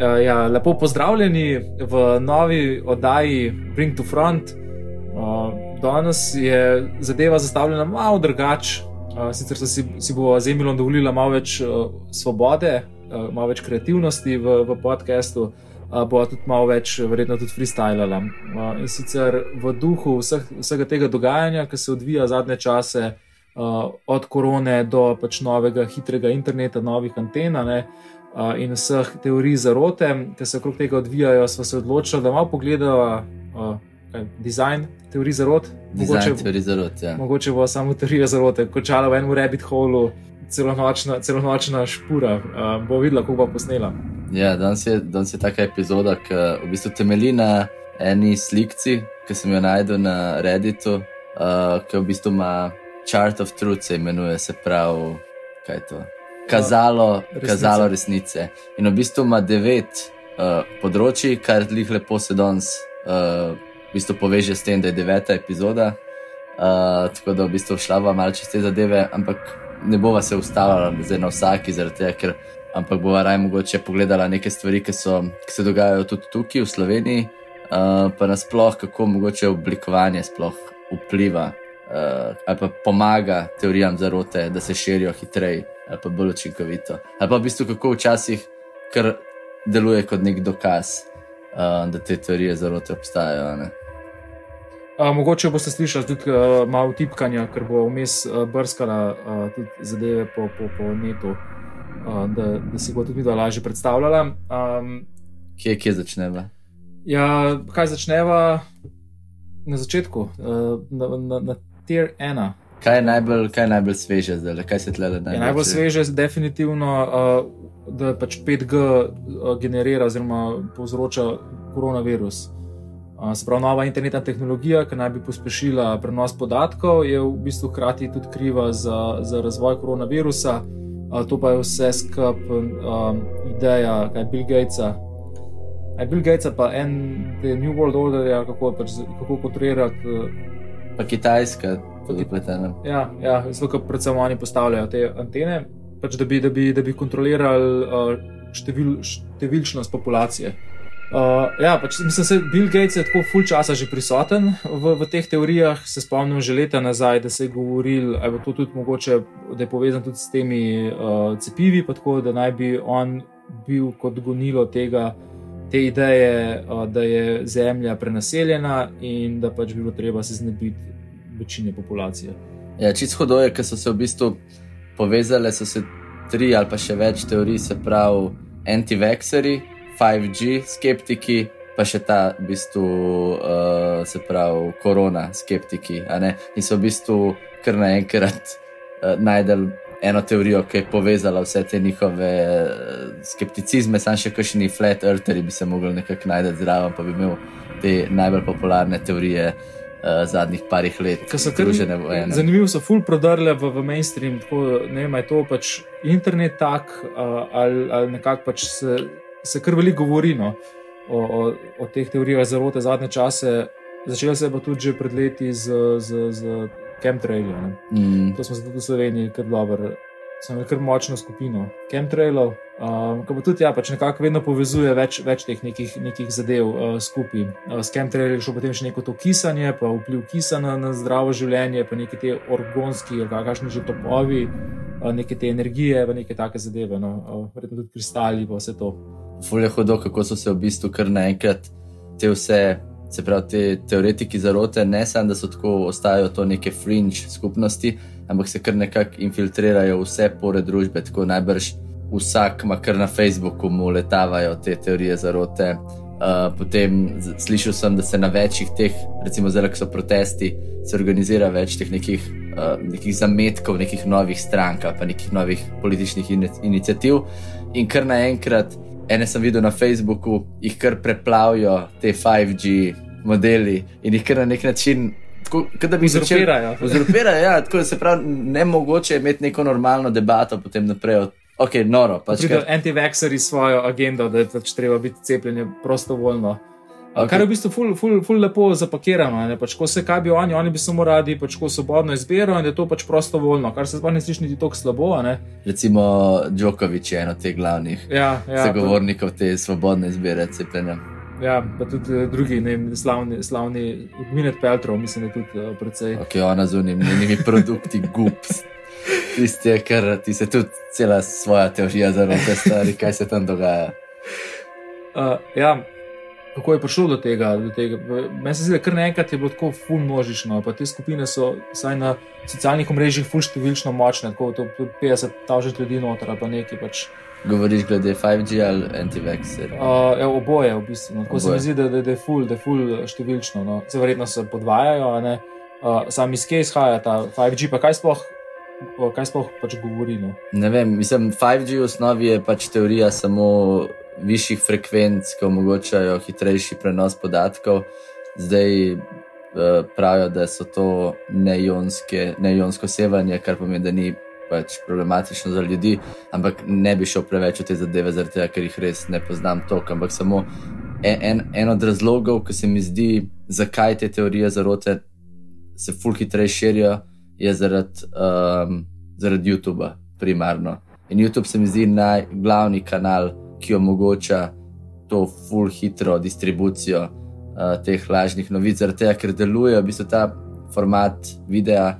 Uh, ja, lepo pozdravljeni v novi oddaji Bring to Front. Uh, danes je zadeva zastavljena malo drugače. Uh, sicer si, si bo z Emilom dovolila malo več uh, svobode, uh, malo več kreativnosti v, v podkastu, uh, bo tudi malo več, verjetno tudi freestylala. Uh, in sicer v duhu vseh, vsega tega dogajanja, ki se odvija zadnje čase, uh, od korone do pač novega hitrega interneta, novih anten in vseh teorij zarote, ki se okrog tega odvijajo, smo se odločili, da malo pogledamo uh, dizajn teorij zarot. Mogoče, teorij zarot ja. mogoče bo samo teorija zarote, končala v enem rabbit holu, celonočna, celonočna špura. Uh, bo videla, kako bo posnela. Ja, danes je, danes je taka epizoda, ki v bistvu temelji na eni slikci, ki sem jo najdel na Redditu, uh, ki v bistvu ima Chart of Truth, se imenuje, se pravi, kaj je to kazalo resnice. kazalo resnice. In v bistvu ima devet uh, področji, kar jih lepo se danes uh, v bistvu poveže s tem, da je deveta epizoda. Uh, tako da v bistvu šla vam malce čez te zadeve, ampak ne bova se ustavila na vsaki, tega, ker ampak bova raje mogoče pogledala neke stvari, ki, so, ki se dogajajo tudi tukaj v Sloveniji, uh, pa nasploh, kako mogoče oblikovanje sploh vpliva uh, ali pa pomaga teorijam zarote, da se širijo hitreje ali pa bolj učinkovito. Ali pa v bistvu kako včasih kar deluje kot nek dokaz, uh, da te teorije zarote obstajajo. A, mogoče boste slišali tudi uh, malo tipkanja, ker bo vmes uh, brskala uh, tudi zadeve po, po, po netu, uh, da, da si bo tudi lažje predstavljala. Um, kje, kje začneva? Ja, kaj začneva na začetku, uh, na, na, na tier 1. Kaj je najbolj, kaj je najbolj sveže zdaj, kaj se tle da najbolj? Je najbolj sveže je definitivno, uh, da pač 5G uh, generira oziroma povzroča koronavirus. Uh, se pravi, nova internetna tehnologija, ki naj bi pospešila prenos podatkov, je v bistvu hkrati tudi kriva za, za razvoj koronavirusa. Uh, to pa je vse skup um, ideja, kaj Bill Gatesa. Je Bill Gates pa en New World Order, ja, kako, pač, kako kontrolirati. Uh, pa Kitajska, tudi pletena. Ja, ja zato predvsem oni postavljajo te antene, pač da, bi, da, bi, da bi kontrolirali uh, števil, številčnost populacije. Uh, ja, pač, mislim, da Bill Gates je tako full časa že prisoten v, v teh teorijah. Se spomnim že leta nazaj, da se je govoril, da je to tudi mogoče, da je povezan tudi s temi uh, cepivi, tako da naj bi on bil kot gonilo tega, te ideje, uh, da je Zemlja prenaseljena in da pač bi bilo treba se znebiti večine populacije. Ja, čisto hudo je, ker so se v bistvu povezale, tri ali pa še več teorij, se pravi, anti-vaxxeri, 5G skeptiki, pa še ta, v bistvu, uh, se pravi, korona skeptiki. In so v bistvu kar naenkrat uh, najdel. Eno teorijo, ki je povezala vse te njihove uh, skepticizme, samo še kakšni flat eartheri bi se mogli nekako najti zraven, pa bi imel te najbolj popularne teorije, uh, zadnjih parih let, so eno. Zanimivo so ful prodrle v, v mainstream, tako ne vem, je to pač internet tak uh, ali, ali nekako pač se, se kar veliko govori no, o, o, o teh teorijah zarote zadnje čase. Začelo se je pa tudi pred leti z, z, z chemtrailom. Mm. To smo se tudi v Sloveniji kar dobro sem kar močno skupino chemtrailov, um, ki pa tudi ja, pač nekako vedno povezuje več, več teh nekih, nekih zadev uh, skupaj. Uh, s chemtraili je šlo potem še neko to kisanje, pa vpliv kisanja na zdravo življenje, pa neki te organski, kakšni že topovi, uh, neke te energije, pa neke take zadeve, no, uh, verjetno tudi kristali, pa vse to. Fulje hodo, kako so se v bistvu kar naenkrat te vse. Se pravi, te teoretiki zarote, ne samo, da so tako, ostajajo to neke fringe skupnosti, ampak se kar nekako infiltrirajo vse pore družbe, tako najbrž vsak kar na Facebooku, mu letavajo te teorije zarote. Uh, potem slišal sem, da se na večjih teh, recimo zdaj, ko so protesti, se organizira več teh nekih, uh, nekih zametkov, nekih novih strank, pa nekih novih političnih in inicijativ. In kar naenkrat, ene sem videl na Facebooku, jih kar preplavijo te 5G modeli in jih kar na nek način tako, da bi se uzurpirajo. Uzurpirajo, ja, tako da se pravi, ne mogoče imeti neko normalno debato potem naprej. Ok, noro. Pač, ker... Anti-vaxxeri svojo agendo, da je pač treba biti cepljen prostovoljno. Okay. Kar je v bistvu ful, ful, ful lepo zapakirano. Pač, ko se kaj bi oni, oni bi samo radi pač, svobodno izbiro in je to pač prostovoljno, kar se sploh ne sliši niti tako slabo. Recimo Djokovič je eno od teh glavnih ja, ja, zagovornikov te svobodne izbire cepljenja. Ja, pa tudi uh, drugi, ne slavni, slavni Minet Peltrov, mislim, da tudi uh, precej. Ok, ona z unimi produkti, gups. Tiste, ker ti se tudi cela svoja teorija zaradi te stvari, kaj se tam dogaja. Uh, ja, kako je prišlo do tega? tega? Meni se zdi, da kar naenkrat je bilo tako ful množično, pa te skupine so vsaj na socialnih omrežjih ful številčno močne, tako da je 50 tažnih ljudi noter, pa nekaj pač. Govoriš glede 5G ali anti-vaxxer? Uh, ja, oboje, v bistvu. No. Tako oboje. se mi zdi, da, da, da, je ful, da je ful številčno. No. Se verjetno se podvajajo, uh, sami iz kje izhaja ta 5G, pa kaj sploh. Kaj sploh pač govori? No? Ne vem, mislim, 5G v osnovi je pač teorija samo višjih frekvenc, ki omogočajo hitrejši prenos podatkov. Zdaj uh, pravijo, da so to neionsko sevanje, kar pomeni, da ni pač problematično za ljudi, ampak ne bi šel preveč v te zadeve, tega, ker jih res ne poznam toliko. Ampak samo en, en, en od razlogov, ki se mi zdi, zakaj te teorije zarote se fulh hitreje širijo, je zaradi, um, zaradi YouTube-a primarno. In YouTube se mi zdi najglavni kanal ki omogoča to full hitro distribucijo uh, teh lažnih novic, zaradi tega, ker deluje v bistvu ta format videa,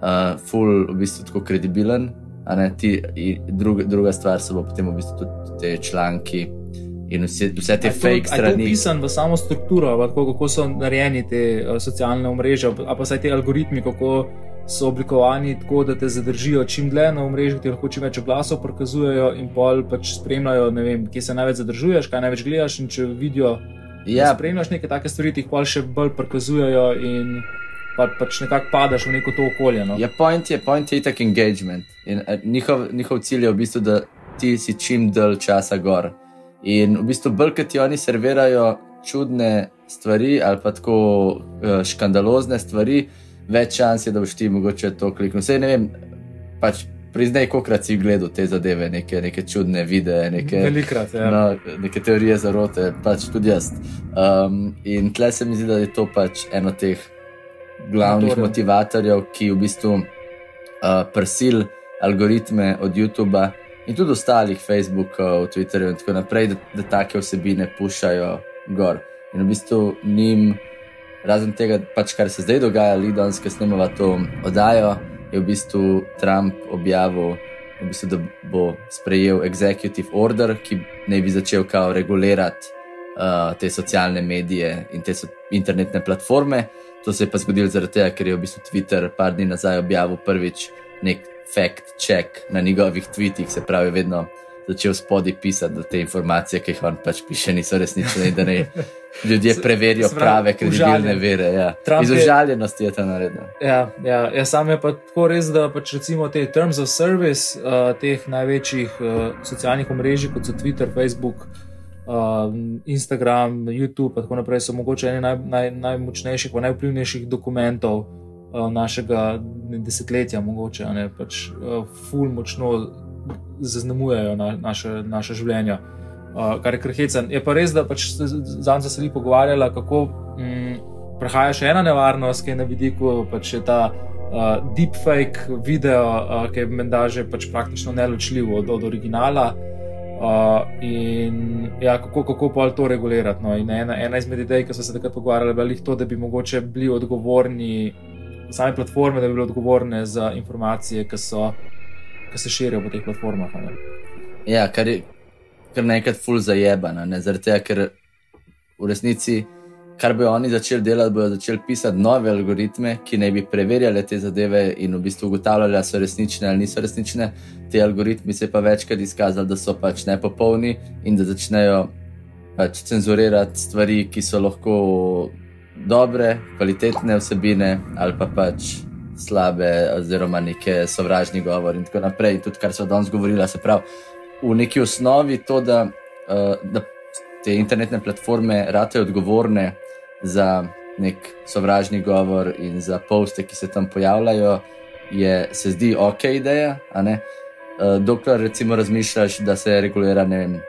uh, full v bistvu tako kredibilen. Ti, druga, druga stvar so potem v bistvu tudi te članki. In vse, vse te fake strani. Je pisan v samo strukturo, kako, kako so narejeni te uh, socialne mreže, pa vsaj te algoritmi, kako so oblikovani tako, da te zadržijo čim dlje na omrežju, ti lahko čim več glasov prikazujejo in pol pač spremljajo, ne vem, kje se največ zadržuješ, kaj največ gledaš. In če vidijo, ja. spremljaš neke take stvari, ti jih pol še bolj prikazujejo in pa, pač nekako padeš v neko to okolje. No. Ja, point je, point je itak engagement. In, uh, njihov, njihov cilj je v bistvu, da ti si čim dlje časa gor. In v bistvu, bolj kot ti oni servirajo čudne stvari ali pa tako uh, škandalozne stvari več šans je, da boš ti mogoče to kliknil. Vse ne vem, pač priznaj, koliko si gledal te zadeve, neke, neke čudne videe, neke, Velikrat, ja. no, neke teorije zarote, pač tudi jaz. Um, in tle se mi zdi, da je to pač eno teh glavnih Motorem. motivatorjev, ki v bistvu uh, prsil algoritme od YouTube-a. In tudi ostalih, Facebookov, Twitterjev, in tako naprej, da, da take vsebine pušajo gor. In v bistvu njim, razen tega, pač, kar se zdaj dogaja, ali danes, ki snemamo to oddajo, je v bistvu Trump objavil, v bistvu, da bo sprejel executive order, ki naj bi začel kao regulirati uh, te socialne medije in te so, internetne platforme. To se je pa zgodilo zaradi tega, ker je v bistvu Twitter par dni nazaj objavil prvič nek fact check na njegovih tweetih, se pravi, vedno začel spodaj pisati, da te informacije, ki jih on pač piše, niso resnične in da ne ljudje preverijo prave, kredibilne vere. Ja. Iz užaljenosti je to naredilo. Ja, ja, ja, sam je pa tako res, da pač recimo te terms of service uh, teh največjih uh, socialnih omrežij, kot so Twitter, Facebook. Uh, Instagram, YouTube, in tako naprej so mogoče eni naj, naj, najmočnejših, najvplivnejših dokumentov uh, našega desetletja, mogoče ne pač uh, ful močno zaznamujejo na, naše, naše življenje, uh, kar je krhecen. Je pa res, da pač zadnjič se je pogovarjala, kako mm, prehaja še ena nevarnost, ki je na vidiku, pač je ta uh, deepfake video, uh, ki je menda že pač praktično neločljiv od, od originala. Uh, in ja, kako, kako pa to regulirati? No? Ena, ena izmed idej, ki so se takrat pogovarjali, je to, da bi mogoče bili odgovorni, same platforme, da bi bile odgovorne za informacije, ki so ki se širijo po teh platformah. Ja, kar je kar nekaj ful zajebana, ne? zaradi tega, ker v resnici, kar bi oni začeli delati, bodo začeli pisati nove algoritme, ki naj bi preverjali te zadeve in v bistvu ugotavljali, ali so resnične ali niso resnične. Ti algoritmi se pa večkrat izkazali, da so pač nepopolni in da začnejo pač cenzurirati stvari, ki so lahko dobre, kvalitetne vsebine ali pa pač slabe, oziroma neke sovražni govor in tako naprej. In tudi, kar so danes govorili, se pravi, v neki osnovi to, da, uh, da te internetne platforme rate odgovorne za nek sovražni govor in za poste, ki se tam pojavljajo, je, se zdi ok ideja. Uh, dokler recimo razmišljaš, da se regulira ne vem.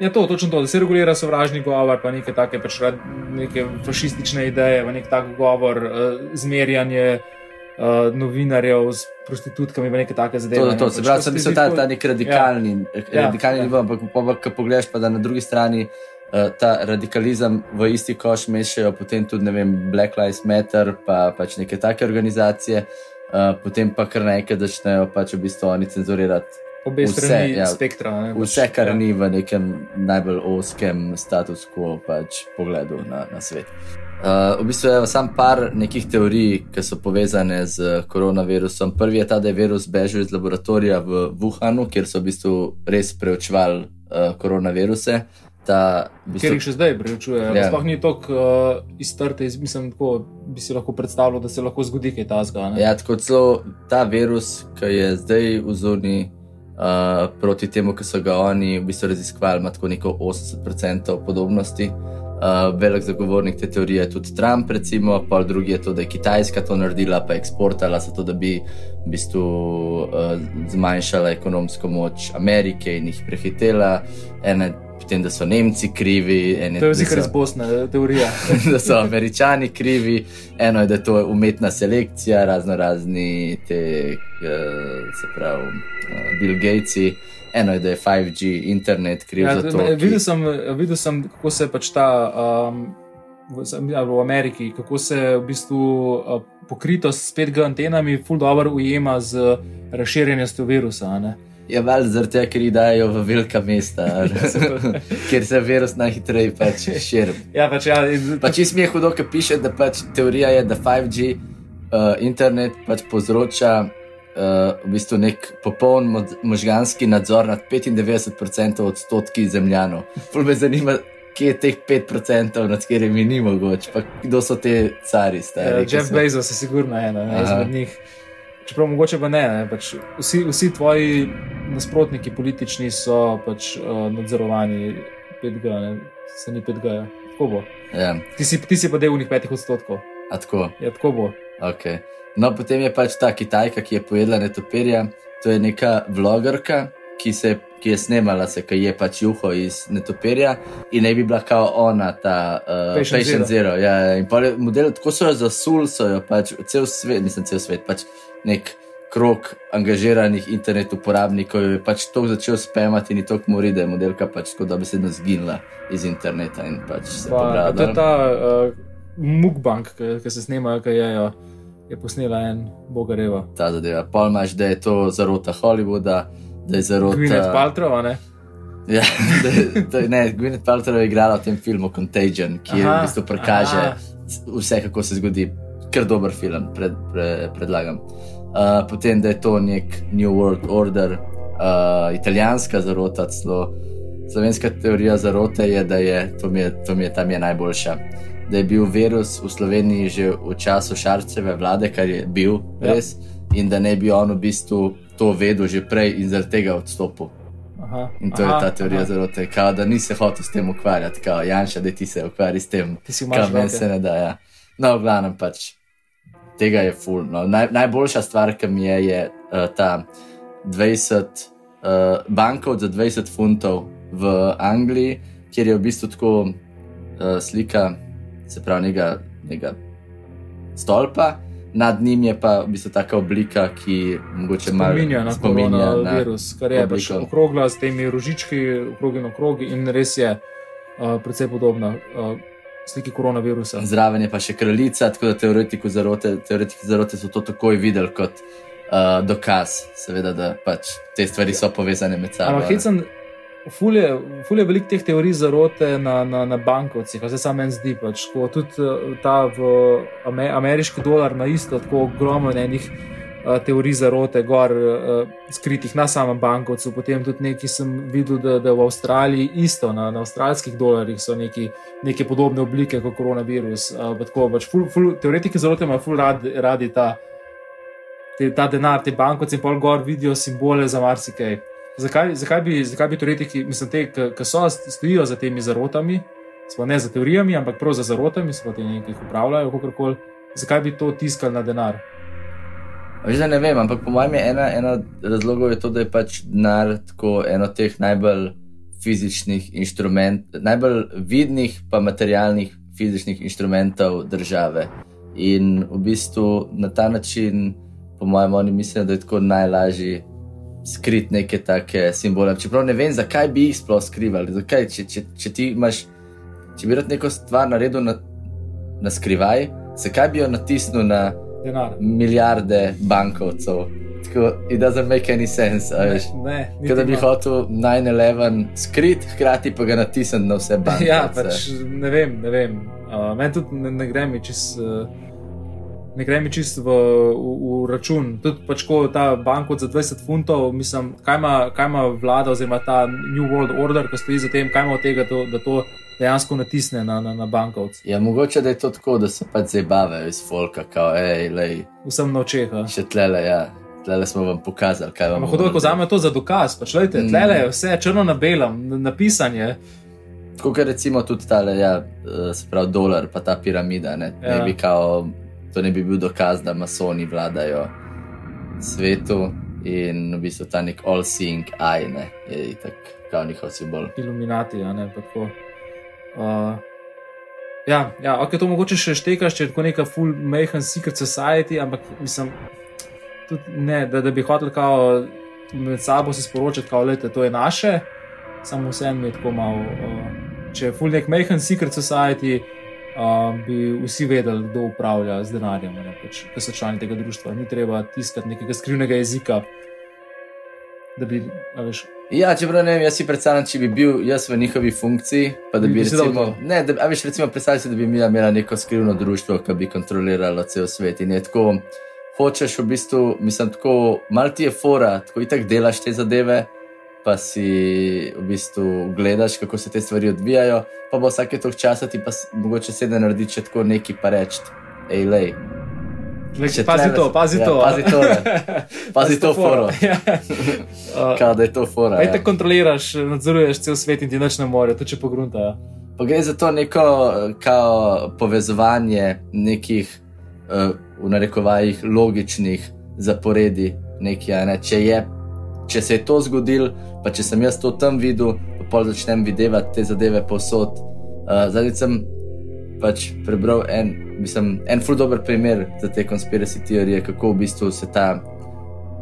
Ja, to, točno to, da se regulira sovražni govor, pa neke take pač, neke fašistične ideje, pa nek tak govor, uh, zmerjanje uh, novinarjev s prostitutkami, pa neke take zadeve. To, to, se pravi, da so ta, ta nek radikalni, Ja. radikalni Ja. nivo, ampak pa, ko pogledaš, pa da na drugi strani. Uh, ta radikalizem v isti koš mešajo potem tudi ne vem, Black Lives Matter, pa pač neke take organizacije, uh, potem pa kar nekaj začnejo pač v bistvu oni cenzurirati Obe Vse, strani ja. spektra. Ne, pač, vse, kar ja. ni v nekem najbolj oskem status quo pač pogledu na, na svet. Uh, v bistvu je sam par nekih teorij, ki so povezane z koronavirusom. Prvi je ta, da je virus bežal iz laboratorija v Wuhanu, kjer so v bistvu res preučevali uh, koronaviruse. Ta, v Ker bistvu, jih še zdaj preučujejo. Ja. Ja. Sploh ni tako uh, iztrte, iz- mislim, tako bi si lahko predstavljal, da se lahko zgodi kaj tasga. Ja, tako celo ta virus, ki je zdaj v zoni uh, proti temu, ki so ga oni v bistvu raziskovali, ima tako neko 80% podobnosti. Uh, velik zagovornik te teorije je tudi Trump, recimo, pa drugi je to, da je Kitajska to naredila, pa eksportala, zato da bi v bistvu uh, zmanjšala ekonomsko moč Amerike in jih prehitela. Ene, potem, da so Nemci krivi, ene, To je zikar so- iz Bosne, teorija. da so američani krivi, eno je, da je to umetna selekcija, razno razni te, uh, se pravi, uh, Bill Gatesi, eno je, da je 5G internet kriv Ja, za to. me- ki- videl, sem, videl sem, kako se pač ta um, v, ja, Ameriki, kako se v bistvu uh, pokritost s 5G antenami ful dobro ujema z razširjenostjo virusa. ne. Je valjda zaradi tega, ker jih dajo v velika mesta, kjer se virus najhitreje pač širi. Ja, pač ja, in, Pa čist mi je hudo, ker piše, da pač teorija je, da 5G uh, internet pač povzroča uh, v bistvu nek popoln mod- možganski nadzor nad 95% odstotki zemljanov. Pol me zanima, kje je teh 5%, nad katerimi ni mogoče, pa kdo so te cari, ja, stari. ki Jeff so- Bezos je sigurno ena izmed njih. Čeprav mogoče pa ne, ne pač vsi, vsi tvoji nasprotniki politični so pač uh, nadzorovani 5G, ne, se ni 5G. -ja. Tako bo. Ja, Ti si, ti si pa del unih petih odstotkov. a tako. Ja, tako bo. Okay. No, potem je pač ta Kitajka, ki je pojedla netopirja. To je neka vlogerka, ki, se, ki je snemala se, ki je pač juho iz netopirja in naj bi bila kao ona, ta uh, Patient Patient Zero. Zero. Ja, in model, tako so jo zasuli, so jo pač cel svet, mislim, cel svet, pač nek krok angažiranih internet uporabnikov je pač to začel spemati in je to mori, da je modelka pač tako dobesedno zginila iz interneta in pač se Pa, to je ta uh, mukbank, ki se snemajo, ki jejo. Je posnela en bogareva. ta zadeva. Pol imaš, da je to zarota Hollywooda, da je zarota. Gwyneth Paltrow, ne? Ja, da, je- je- ne, Gwyneth Paltrow je igrala v tem filmu Contagion, ki Aha, v bistvu prikaže aha. vse, kako se zgodi. Kar dober film, pred, pre, predlagam. Uh, potem, da je to nek New World Order, uh, italijanska zarota, celo slovenska teorija zarote je, da je, to mi je, to mi je tam je najboljša. Da je bil virus v Sloveniji že v času Šarčeve vlade, kar je bil Ja. res, in da ne bi on v bistvu to vedel že prej in zaradi tega odstopil. Aha, In to aha, je ta teorija aha. zarote, kao, da nisi hotel s tem ukvarjati, kao Janša, da ti se ukvarja s tem, Ti si kar imaš meni se ne da. Ja. No, v glavnem pač tega je full. No. Naj, najboljša stvar, ki mi je, je uh, ta 20 uh, bankov za 20 funtov v Angliji, kjer je v bistvu tako uh, slika, se pravi, nekega, nekega stolpa. Nad njim je pa v bistvu taka oblika, ki mogoče malo Spominja na spominja koronavirus, kar je pač okrogla s temi rožički, okrogi na okrogi in res je uh, precej podobna uh, sliki koronavirusa. Zraven je pa še kraljica, tako da teoretiki zarote, teoretiki zarote so to takoj videli kot uh, dokaz, seveda, da pač te stvari so povezane med sabo. Ampak hecen, ful je, ful je veliko teh teorij zarote na, na, na bankovcih, a se sam meni zdi. Pač, tudi eh, ta v ame, ameriški dolar na isto, tako ogromno enih teorij zarote, gor skritih na samem bankovcu. Potem tudi nekaj sem videl, da, da v Avstraliji isto, na, na avstralskih dolarjih so neki, neke podobne oblike kot koronavirus. Tako, pač, ful, ful, teoretiki zarote imajo ful rad, radi ta. Te, ta denar, te bankovce in pol gor vidijo simbole za marsikaj. Zakaj, zakaj, bi, zakaj bi teoretiki, mislim, te, ki so, stojijo za temi zarotami, smo ne za teorijami, ampak prav za zarotami, smo te nekaj upravljajo, kako koli, zakaj bi to tiskali na denar? Veš, da ne vem, ampak po mojem je ena, ena razlogov je to, da je pač denar tako eno teh najbolj fizičnih inštrumentov, najbolj vidnih pa materialnih fizičnih inštrumentov države. In v bistvu na ta način, po mojem, oni mislijo, da je tako najlažje skriti neke take simbole. Čeprav ne vem, zakaj bi jih sploh skrivali. Zakaj, če, če, če ti imaš, če bi rad neko stvar naredil na, na skrivaj, zakaj bi jo natisnil na Denar. milijarde bankovcev? Tako, it doesn't make any sense. Ne, niti Kot da bi malo. hotel 9-11 skrit, hkrati pa ga natisniti na vse banke. Ja, pač ne vem. Ne vem. Uh, Meni tudi ne, ne gre mi čist. Uh, Ne gre mi čisto v, v, v račun. Tudi pač, ko ta banko za 20 funtov, mislim, kaj ima, kaj ima vlada oziroma ta New World Order, ki stoji za tem, kaj ima od tega, to, da to dejansko natisne na, na, na bankovce. Ja, mogoče da je to tako, da se pač zabavajo iz folka, kao, hej, lej, Vsem na očeh. še tlele, ja, tlele smo vam pokazali, kaj vam Ampak hudo, ko vzame to za dokaz, pač lejte, Mm. tlele je vse črno na belem, napisanje. Tako kot recimo tudi tale, ja, eh, se pravi, dolar, pa ta piramida. Ne, Ja. ne bi kao, to ne bi bil dokaz, da masoni vladajo svetu in v bistvu ta nek all-seeing eye ne, je itak kao njihov simbol. Iluminati, a ne pa tako. Uh, ja, ja, ok, to mogoče še štekaš, če je tako neka full majhen secret society, ampak mislim, tudi ne, da, da bi hotel kao med sabo se sporočati, kao, lete, to je naše, samo vseeno je tako malo. Uh, če je full nek majhen secret society, uh, bi vsi vedeli, kdo upravlja z denarjem, ne, pač, ki so člani tega društva. Ni treba tiskati nekega skrivnega jezika, da bi, veš, Ja, čeprav ne vem, jaz si predstavljam, če bi bil jaz v njihovi funkciji, pa da Bi bi recimo, ne, da, a veš, recimo predstavljaj si, da bi mi imela neko skrivno društvo, ki bi kontroliralo cel svet in je tako, hočeš v bistvu, mislim, tako, mal ti je fora, tako itak delaš te zadeve, pa si v bistvu gledaš, kako se te stvari odvijajo, pa bo vsake toliko časa ti pa mogoče sedaj narediti še tako neki pa reči, hej, lej. Če pazi to, pazi ja, to. pazi to, ne. Pazi to foro. Ja. Uh, Kao da je to fora. Aj ja. te kontroliraš, nadzoruješ cel svet in ti nič ne more, to če pogrunta. ja. Pa gre za to neko eh, kao, povezovanje nekih, uh, v narekovajih, logičnih zaporedi. Nekaj, ne? če, je, če se je to zgodilo, pa če sem jaz to tam videl, pa začnem videti te zadeve povsod. Uh, Zadnjič sem pač prebral en, mislim, en ful dober primer za te konspiracijske teorije, kako v bistvu se ta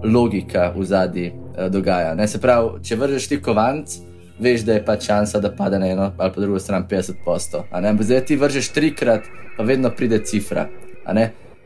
logika v zadnji uh, dogaja. Ne? Se pravi, če vržeš ti kovanc, veš, da je pač šansa, da pade na eno ali pa drugo stran 50%. a ne? Ampak Zdaj ti vržeš trikrat, pa vedno pride cifra.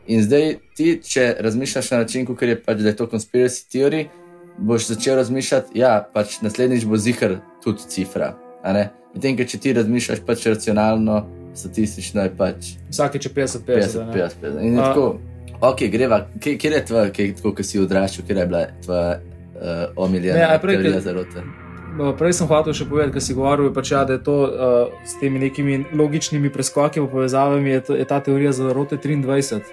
In zdaj ti, če razmišljaš na način, kot je pač, da je to konspiracijska teorija, boš začel razmišljati, da ja, pač naslednjič bo zihar tudi cifra. Medtem, če ti razmišljaš pač racionalno, statistično je pač Vsake če 50, 50, 50. 50, 50. In je A- tako, ok, greva, kje, kje je tvoja, kje, tako, ko si odraščal, kje je bila tvoja uh, omiljena teorija zarote? Uh, Prej sem hotel še povedati, kar si govoril, pač, ja, da je to uh, s temi nekimi logičnimi preskoki, povezavami, je, to, je ta teorija za rote 23,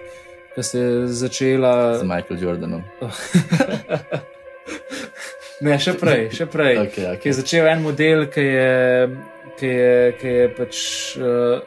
ki se je začela. Z Michael Jordanom. Ne, še prej, še prej. Okay, ki okay. je začel en model, ki je, ki je, ki je pač uh,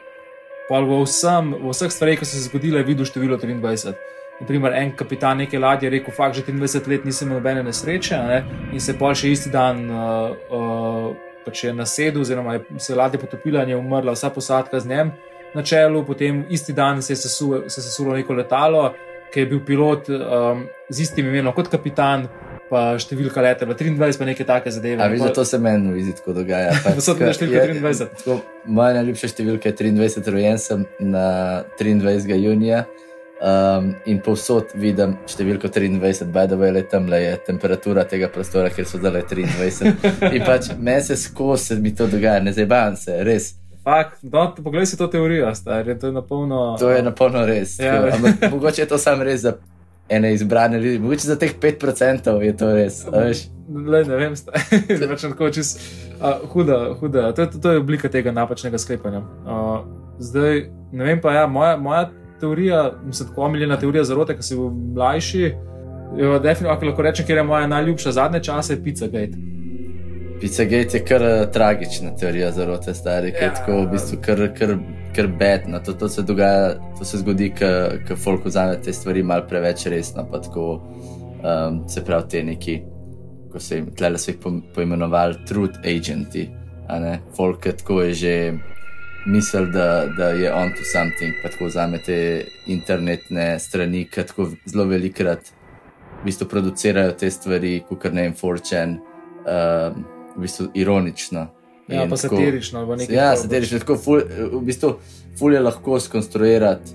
v, vsem, v vseh stvareh, ki so se zgodile, videl število 23. Naprimer, en kapitan neke ladje je rekel: Fakt, že 23 let nisem imel nobene nesreče, ne? in se je pol še isti dan uh, uh, pač je nasedel, oziroma je se ladja potopila in je umrla vsa posadka z njim na čelu, potem isti dan se je sesulo, se sesulo neko letalo, ki je bil pilot um, z istim imenom kot kapitan. Pa številka letala 23, pa neke take zadeve. A veš, da to se meni v izi tako dogaja. pač, So tudi ko številka je- 23. tako, Moja najljubša številka je 23, rojen sem na 23. junija. Um, in povsod vidim številko 23, by the way, le tam le je temperatura tega prostora, ker so zdaj 23. In pač meni se skozi mi to dogaja, ne zabavam se, res. Fakt, no, poglej si to teorijo, star, je to je napolno. To je napolno res. Ja, ampak mogoče je to samo res za ene izbrane ljudi, mogoče za teh 5% je to res. a. Le, ne vem, zdaj tako čez. Huda, huda. To, je- to je oblika tega napačnega sklepanja. Uh, zdaj, ne vem pa, ja, moja, moja teorija, mislim, tako omiljena teorija zarote, ki si bil mlajši. Jo, definitivno, lahko rečem, ker je moja najljubša zadnje čase, je Pizzagate. Pizzagate je kar eh, tragična teorija zarote, stari, ki je Ja. tako v bistvu kar, kar, kar bedna. To, to se dogaja, to se zgodi, ko folk vzame te stvari mal preveč resno. Tako, um, se pravi, te neki, ko se jim tlele so jih po- poimenovali truth agenti. a ne, folk tako je že misel, da, da je on to something, pa tako vzame te internetne strani, ki tako zelo velikrat v bistvu producirajo te stvari, kot ne jim forčen, uh, v bistvu ironično. Ja, pa tako- satirično. v neki Ja, formi. satirično. Tako ful, v bistvu ful je lahko skonstruirati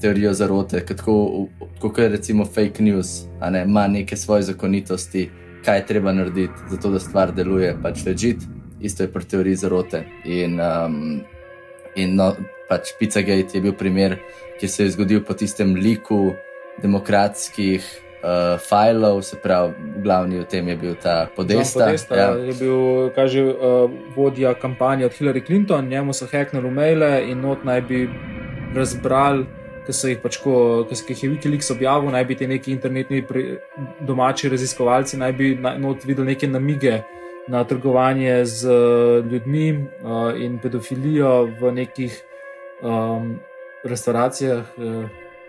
teorijo zarote, tako kot je recimo fake news, ne, ima neke svoje zakonitosti, kaj je treba narediti, zato da stvar deluje, pač ležit. Isto je pri teoriji zarote. In, um, in no, pač Pizzagate je bil primer, ki se je zgodil po tistem liku demokratskih uh, filov, se pravi, glavni v tem je bil ta podesta. Podesta ja. je bil, kaže, uh, vodja kampanje od Hillary Clinton, njemu so hacknili maile in not naj bi razbrali, ki so jih pač, ki jih je Wikileaks objavil, naj bi ti neki internetni pri, domači raziskovalci naj bi na, not videli neke namige na trgovanje z uh, ljudmi uh, in pedofilijo v nekih um, restauracijah, uh,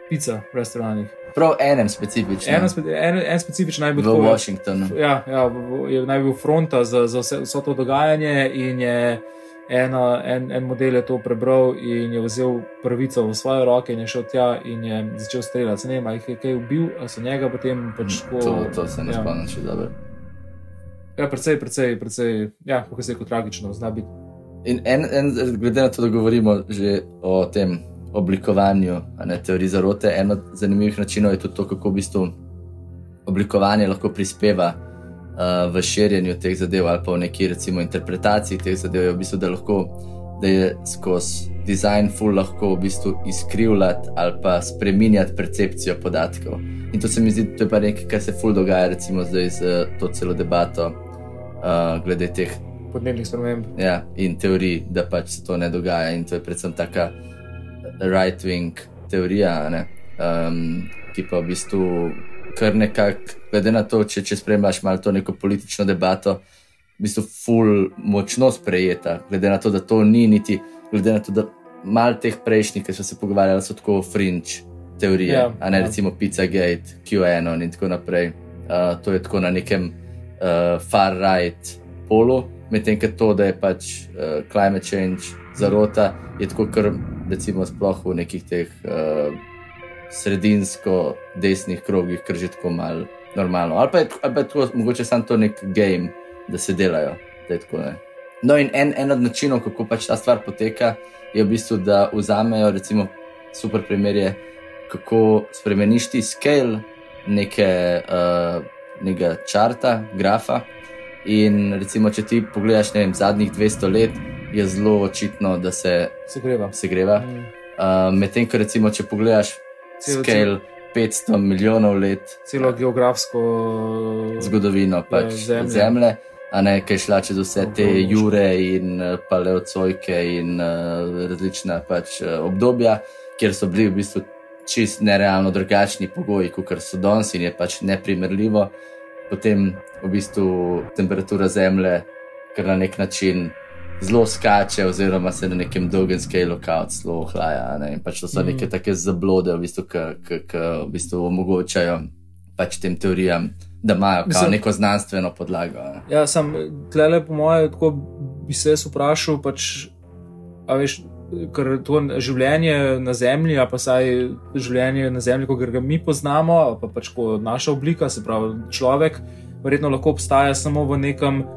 pica restauranih. Prav enem specifičnem. En, spe- en, en specifičen naj bi v tako- Washingtonu. Ja, ja, je naj bil fronta za, za vse, vso to dogajanje, in je ena, en, en model je to prebral in je vzel pravico v svoje roke in je šel tja in je začel streljati. Ne vem, ali je kaj ubil, ali so njega potem pač tako. To, to se ne ja. spomnim, če dobro. Ja, precej, precej, precej, ja, kako se je kot tragično, zna biti. In en, en, glede na to, da govorimo že o tem oblikovanju ne, teorij zarote, en od zanimivih načinov je tudi to, kako v bistvu oblikovanje lahko prispeva uh, v širjenju teh zadev ali pa v neki recimo interpretaciji teh zadev, je v bistvu, da, lahko, da je skozi dizajn ful lahko v bistvu izkrivljati ali pa spreminjati percepcijo podatkov. In to se mi zdi, to je pa nekaj, kar se ful dogaja recimo zdaj z uh, to celo debato uh, glede teh Podnebnih sprememb. Ja, in teorij, da pač se to ne dogaja, in to je predvsem taka right-wing teorija, ne, um, ki pa v bistvu kar nekako, glede na to, če, če spremljaš malo to neko politično debato, v bistvu ful močno sprejeta, glede na to, da to ni niti, glede na to, da malo teh prejšnjih, ki so se pogovarjali, so tako fringe teorije, Ja, a ne ja. recimo Pizzagate, QAnon in tako naprej. Uh, to je tako na nekem uh, far-right polu, medtem ko to, da je pač uh, climate change zarota, je tako, kar recimo sploh v nekih teh uh, sredinsko desnih krogih, kar že tako malo normalno. Ali pa je, ali pa je tako, mogoče samo to nek game, da se delajo. Da tako, ne. no, in en, en od načinov, kako pač ta stvar poteka, je v bistvu, da vzamejo, recimo, super primer je, kako spremeniš ti scale neke, uh, nekega čarta, grafa. In recimo, če ti pogledaš, ne vem, zadnjih 200 let, je zelo očitno, da se Se greva. segreva. Mm. Uh, Medtem, ko recimo, če pogledaš Celo- scale 500 milijonov let Celo geografsko zgodovino pač Ja, Zemlje. zemlje. a ne kaj šla čez vse te jure in uh, paleocojke in uh, različna pač uh, obdobja, kjer so bili v bistvu čist nerealno drugačni pogoji, kot so danes in je pač neprimerljivo. Potem v bistvu temperatura zemlje, kar na nek način zelo skače, oziroma se na nekem dolgem skalu kaut zelo ohlaja. ne. In pač to so Mhm. neke take zablode, v bistvu, ki v bistvu omogočajo pač tem teorijam, da imajo Mislim- neko znanstveno podlago. ne. Ja, sam tlele, po mojem, tako bi se jaz vprašal, pač, a veš, ker to življenje na Zemlji, pa saj življenje na Zemlji, kot ga mi poznamo, pa pač ko naša oblika, se pravi človek, verjetno lahko obstaja samo v nekem uh,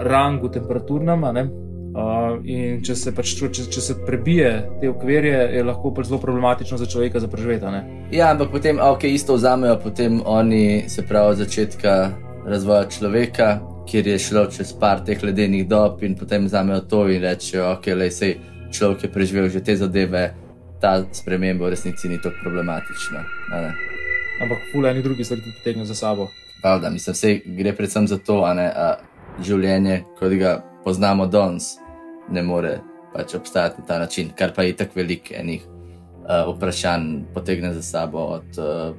rangu temperaturnem. ne. Uh, in če se, pač, če, če se prebije te okvirje, je lahko pač zelo problematično za človeka za ne. Ja, ampak potem, a, ok, isto vzamejo potem oni, se pravi, od začetka razvoja človeka, kjer je šlo čez par teh ledenih dob, in potem vzamejo to in rečejo, ok, le sej človek je preživel že te zadeve, ta sprememba v resnici ni tako problematična. Ampak fulani drugi stvari potegnejo za sabo. Pravda, mislim, vse gre predvsem za to, a ne, a življenje, kot ga poznamo danes, ne more pač obstajati na ta način, kar pa je tako velik enih uh, vprašanj potegne za sabo od uh,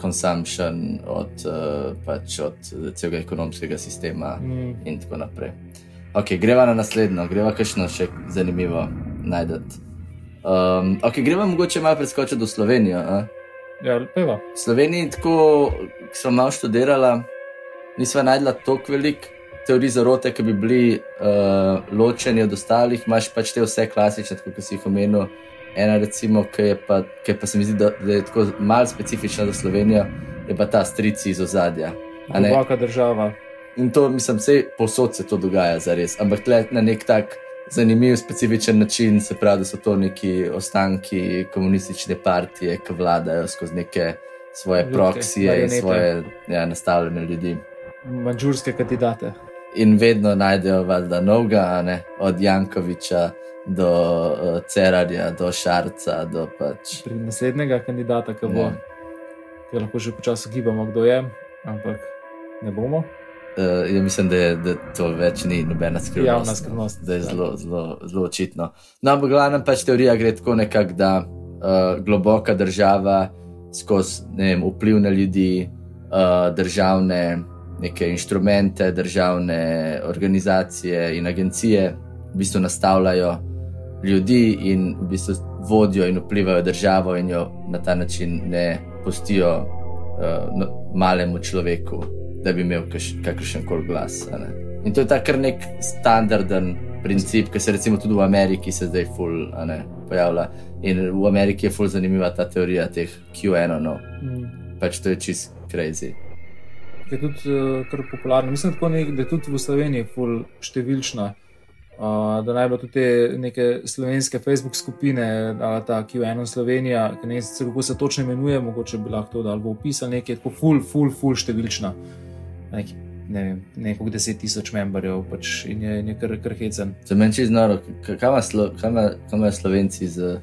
consumption, od, uh, pač od celega ekonomskega sistema Mm. in tako naprej. Ok, greva na naslednjo, greva kakšno še zanimivo najdete. Um, ok, greva mogoče malo preskočiti do Slovenije. Ja, peva. V Sloveniji, tako, smo malo študirali, nismo najdla toliko velik teorij zarote, ki bi bili uh, ločeni od ostalih, imaš pač te vse klasične, kot si jih omenil. Ena, recimo, ki je pa, ki pa se mi zdi, da, da je tako malce specifična za Slovenijo, je pa ta strici iz ozadja. Globoka država. In to, mislim, vse posod se to dogaja, zares. Ampak le na nek tak zanimiv, specifičen način, se pravi, da so to neki ostanki komunistične partije, ki vladajo skozi neke svoje proksije in svoje ja, nastavljene ljudi. Mačurske kandidate. In vedno najdejo valjda novega, ne? od Jankoviča do uh, Cerarja, do Šarca. Do pač... Pri naslednjega kandidata, ki bo, ja. ki lahko že počasi gibamo, kdo je, ampak ne bomo. Uh, ja, mislim, da, je, da to več ni nobena skrivnost. Javna skrivnost. Da je ja. zelo, zelo, zelo očitno. No, ampak glavno pač teorija gre tako nekako, da uh, globoka država skozi vpliv na ljudi, uh, državne neke inštrumente, državne organizacije in agencije v bistvu nastavljajo ljudi in v bistvu vodijo in vplivajo državo in jo na ta način ne pustijo uh, malemu človeku da bi imel kakršen koli glas. In to je ta kar nek standarden princip, ki se recimo tudi v Ameriki zdaj ful ne, pojavlja. In v Ameriki je ful zanimiva ta teorija teh QAnon. Mm. Pač to je čist crazy. Je tudi uh, kar popularno. Mislim, nek, da je tudi v Sloveniji ful številčna. Uh, da naj bo tudi te neke slovenske Facebook skupine, da ta QAnon Slovenija, ki ne vem, kako se točno imenuje, mogoče bi lahko to dal v opis, nekaj tako ful, ful, ful številčna nek, ne vem, nekaj deset tisoč membrov pač in je, je kar, kar hecen. Za meni je znano, kaj imajo slovenci z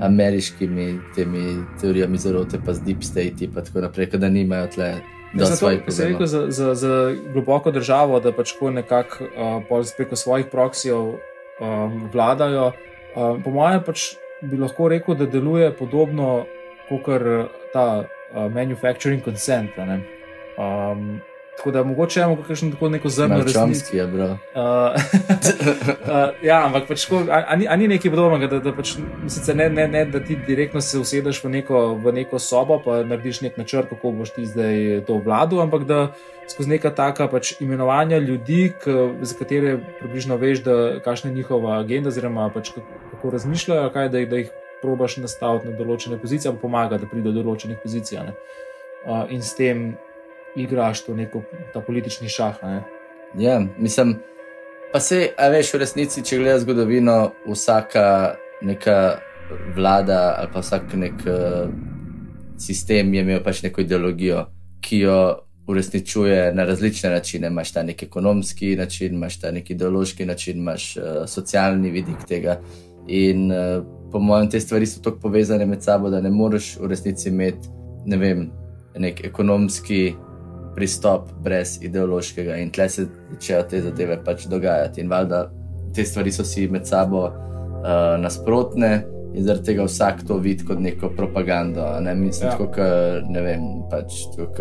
ameriškimi temi teorijami zarote, pa z deep state in tako naprej, da nimajo tle. Da se rekel za, za, za globoko državo, da pač nekako uh, preko svojih proksijev um, vladajo. Um, po mojem, pač bi lahko rekel, da deluje podobno kot ta uh, manufacturing consent. Um, Tako da mogoče imamo kakšno tako neko zrno resnico. Je bilo. Uh, uh, ja, ampak pač, ko, a, a, a ni nekaj podobnega, da, da, pač, ne, ne, ne, da ti direktno se usedeš v neko, v neko sobo in narediš nek načrt, kako boš ti zdaj to vladal, ampak da skozi neka taka pač, imenovanja ljudi, k, za katere približno veš, kakšna je njihova agenda, oziroma pač, kako razmišljajo, kaj, da, da jih probaš nastaviti na določene pozicije, pa pomaga, da pride do določenih pozicij. Uh, in s tem igraš to neko ta politični šah. Ne? Ja, mislim, pa se, a veš, v resnici, če gledaš zgodovino, vsaka neka vlada ali pa vsak nek uh, sistem je imel pač neko ideologijo, ki jo uresničuje na različne načine. Imáš ta nek ekonomski način, imaš ta nek ideološki način, imaš uh, socialni vidik tega. In uh, po mojem, te stvari so tako povezane med sabo, da ne moreš v resnici imeti, ne vem, nek ekonomski pristop brez ideološkega in tle se začnejo te zadeve pač dogajati. In valjda te stvari so si med sabo uh, nasprotne in zaradi tega vsak to vidi kot neko propagando. Ne mislim, ja. kot ne vem, pač kot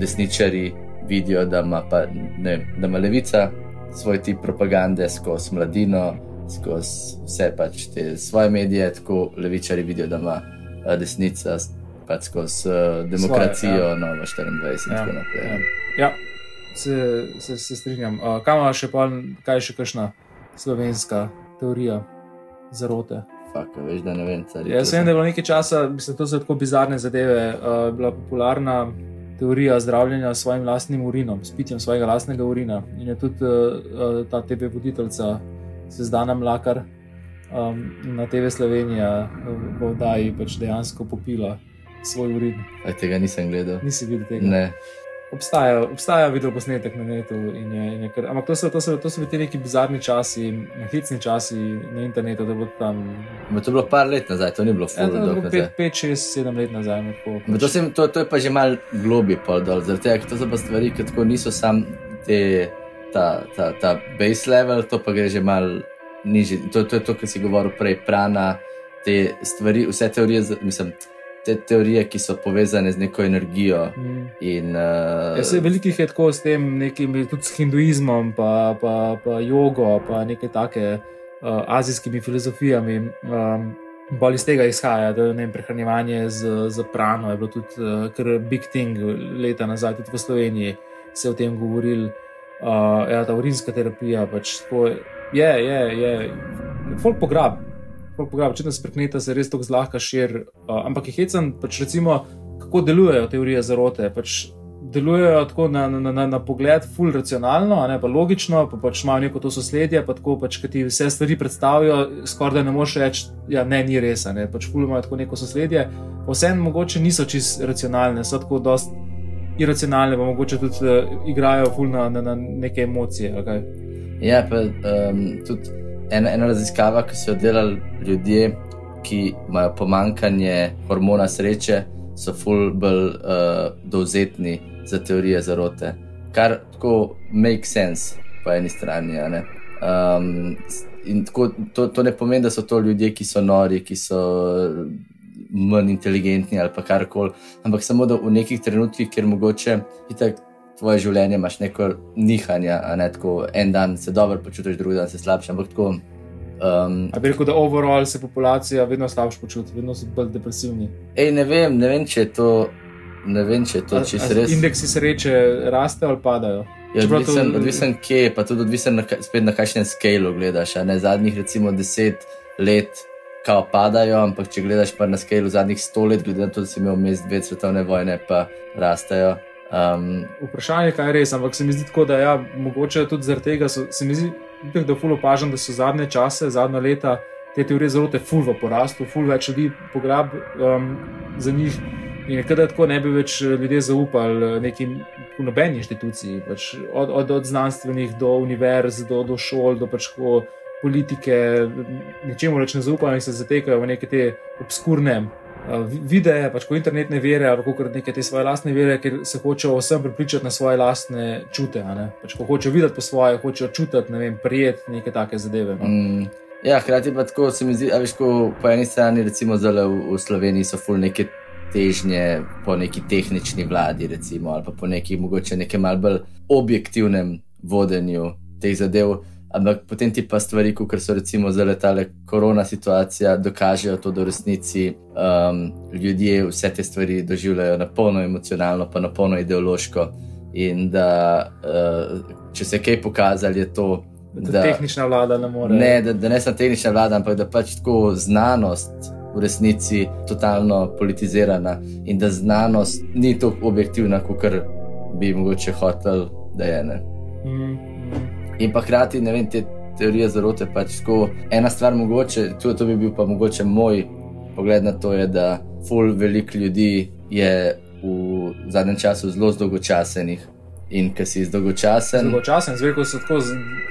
desničari vidijo, da ima, pa, ne, da ima levica svoj tip propagande skozi mladino. Skozi vse pač te svoje medije, tako levičari vidijo, da ima desnica pač skozi uh, demokracijo, Svoje, ja. Novo 24 in ja, tako naprej. Ja, ja. Se, se, se strinjam. Uh, kaj ima še, pa, kaj še kakšna slovenska teorija zarote? Fak, veš, da ne vem, je. Jaz vem, da je bilo nekaj časa, mislim, to so tako bizarne zadeve, uh, bila popularna. Teorija zdravljenja s svojim vlastnim urinom, s pitjem svojega vlastnega urina. In je tudi uh, ta TV voditeljca, Sezdana Mlakar, um, na TV Slovenija, v oddaji pač dejansko popila svoj urin. Aj, tega nisem gledal. Nisi videl tega? Ne. Obstaja, obstaja video posnetek na netu. In je, in je kar, ampak to so, to, so, to so bili neki bizarni časi, hecni časi na internetu, da bo tam. Bo to je bilo par let nazaj, to ni bilo fulano. Ja, to je bilo 5, 6, 7 let nazaj. Pač. To, sem, to, to je pa že mal globi pol dol, zaradi tega, ker to so pa stvari, ki tako niso sam te, ta, ta, ta base level, to pa gre že mal nižje. To, to je to, kar si govoril prej, prana, te stvari, vse teorije, mislim te teorije, ki so povezane z neko energijo. Mm. In, uh, ja, se veliko je tako s tem, nekim, tudi s hinduizmom, pa, pa, pa jogo, pa nekaj take uh, azijskimi filozofijami. Um, Bolj iz tega izhaja, da je prehranjevanje z, z prano, je bilo tudi uh, kar big thing leta nazaj, tudi v Sloveniji se je o tem govorili. uh, ja, ta urinska terapija. Pač, tako, je, je, je, folk pograb. Če nas preknete, se res tako zlahka širi. Uh, ampak je hecen, pač recimo, kako delujejo teorije zarote. Pač delujejo tako na, na, na, na pogled, ful racionalno, ne pa logično, pa pač imajo neko to sosledje, pa tako pač, ki ti vse stvari predstavijo, skoraj da ne moreš reči, da ja, ne, ni res, ne pač ful imajo tako neko sosledje. Vseeno mogoče niso čist racionalne, so tako dost iracionalne, pa mogoče tudi uh, igrajo ful na, na, na neke emocije. Okay? Ja, pa um, tudi ena, ena raziskava, ki so jo delali ljudje, ki imajo pomankanje hormona sreče so ful bolj uh, dovzetni za teorije zarote, kar tako make sense po eni strani. Um, in tako, to, to ne pomeni, da so to ljudje, ki so nori, ki so manj inteligentni ali kar koli, ampak samo da v nekih trenutkih, kjer mogoče itak. Tvoje življenje imaš neko nihanje, ne tako en dan se dobro počutiš, drugi dan se slabše. Ampak tako Um, A bi rekel, da overall se populacija vedno slabše počuti, vedno so bolj depresivni. Ej, ne vem, ne vem, če je to. Ne vem, če je to čisto res. Indeksi sreče rastejo ali padajo. Ja, odvisen, to... odvisen kje, pa tudi odvisen na, spet na kakšnem skalu gledaš. Ne? Zadnjih recimo deset let kao padajo, ampak če gledaš pa na skalu zadnjih sto let, glede na to, da si imel mest dve svetovne vojne, pa rastejo. Um, Vprašanje je, kaj je res, ampak se mi zdi tako, da ja, mogoče tudi zaradi tega so, se mi zdi, da ful opažam, da so zadnje čase, zadnja leta te teorije zelo te ful v porastu, ful več ljudi pograb um, za njih. In nekaj tako ne bi več ljudje zaupali eh, nekim nobeni inštituciji, pač od, od, od znanstvenih do univerz, do, do šol, do pač politike, ničemu več ne zaupajo in se zatekajo v neke te obskurne videe, pač ko internetne vere ali kot neke te svoje lastne vere, ker se hočejo vsem pripričati na svoje lastne čute. Pač, ko hočejo videti po svoje, hočejo čutiti, ne vem, prijeti neke take zadeve. No. Mm. Ja, hkrati pa tako se mi zdi, da po eni strani, recimo, zelo v, v Sloveniji so ful neke težnje po neki tehnični vladi, recimo, ali pa po neki mogoče nekem malce bolj objektivnem vodenju teh zadev. Ampak potem ti pa stvari, kot so recimo za letale korona situacija, dokažejo to, da v resnici um, ljudje vse te stvari doživljajo na polno emocionalno, pa na polno ideološko. In da uh, če se je kaj pokazalo, je to. Da, da tehnična vlada ne more. Ne, da, da ne samo tehnična vlada, ampak da pač tako znanost v resnici totalno politizirana in da znanost ni tako objektivna, kot bi mogoče hotel, da je. Mm. In pa hkrati, ne vem, te teorije zarote. Pač tako, ena stvar, mogoče, tudi to bi bil pa mogoče moj pogled na to, je, da ful veliko ljudi je v zadnjem času zelo dolgočasenih. In ki si dolgočasen. Dolgočasen, zveko so tako,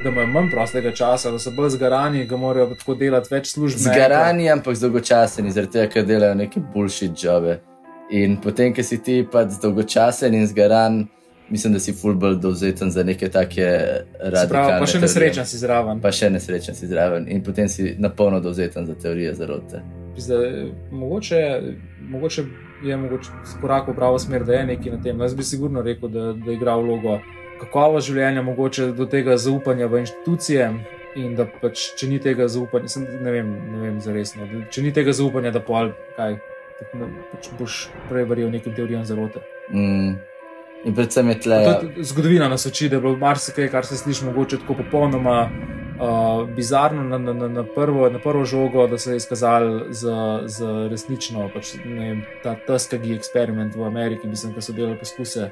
da imajo manj prostega časa, da so bolj zgarani, da morajo tako delati več služb. Zgarani, ampak dolgočaseni, zaradi tega, ker delajo neke boljše jobe. In potem, ki si ti pa dolgočasen in zgaran, mislim, da si fulbol dovzeten za neke take radikalne. Pa še nesrečen si zraven. Pa še nesrečen si zraven in potem si napolno dovzeten za teorije zarote. Zdaj, mogoče, mogoče je mogoče korak v pravo smer, da je nekaj na tem. Jaz bi sigurno rekel, da, da igra vlogo kakovost življenja, mogoče do tega zaupanja v inštitucije. In da pač, če ni tega zaupanja, sem, ne vem, ne vem za resno. Če ni tega zaupanja, da pol, kaj, pač boš prej verjel nekim teorijam zarote. Mm. In predvsem je tle. Zgodovina nas uči, da je bilo marsikaj, kar se sliši mogoče tako popolnoma uh, bizarno na, na, na, prvo, na prvo žogo, da se je izkazalo za, za resnično. Pač, vem, ta Tuskagi eksperiment v Ameriki, mislim, da so delali poskuse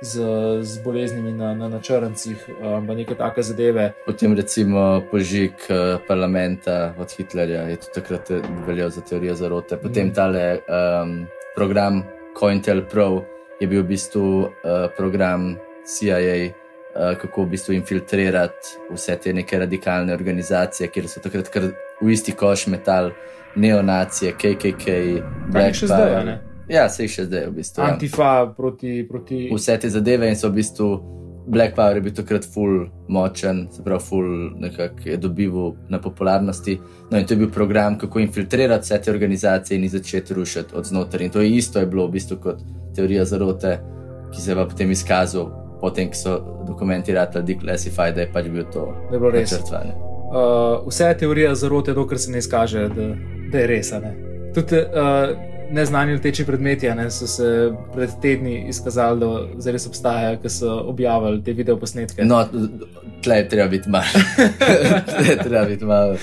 z, z boleznimi na, na, na črncih, um, pa neke take zadeve. Potem recimo požig uh, parlamenta od Hitlerja je tudi takrat veljal za teorijo zarote. Potem mm. tale um, program COINTEL Pro je bil v bistvu uh, program CIA, uh, eh, kako v bistvu infiltrirati vse te neke radikalne organizacije, kjer so takrat v isti koš metal neonacije, KKK, Black Power. Ja, se jih še zdaj v bistvu. Ja. Antifa ja. proti, proti. Vse te zadeve in so v bistvu. Black Power je bil takrat full močen, se pravi, full nekako je dobival na popularnosti. No, in to je bil program, kako infiltrirati vse te organizacije in začeti rušiti od znotraj. In to je isto je bilo v bistvu kot teorija zarote, ki se je pa potem izkazal, potem ko so dokumenti ratali declassified, da je pač bil to načrtovanje. Uh, vse teorije zarote, dokler se ne izkaže, da, da je res. Tudi, uh, neznani leteči predmeti ne, so se pred tedni izkazali, da zares obstajajo, ki so objavili te videoposnetke. No, tle je treba biti malo. tle je treba biti malo.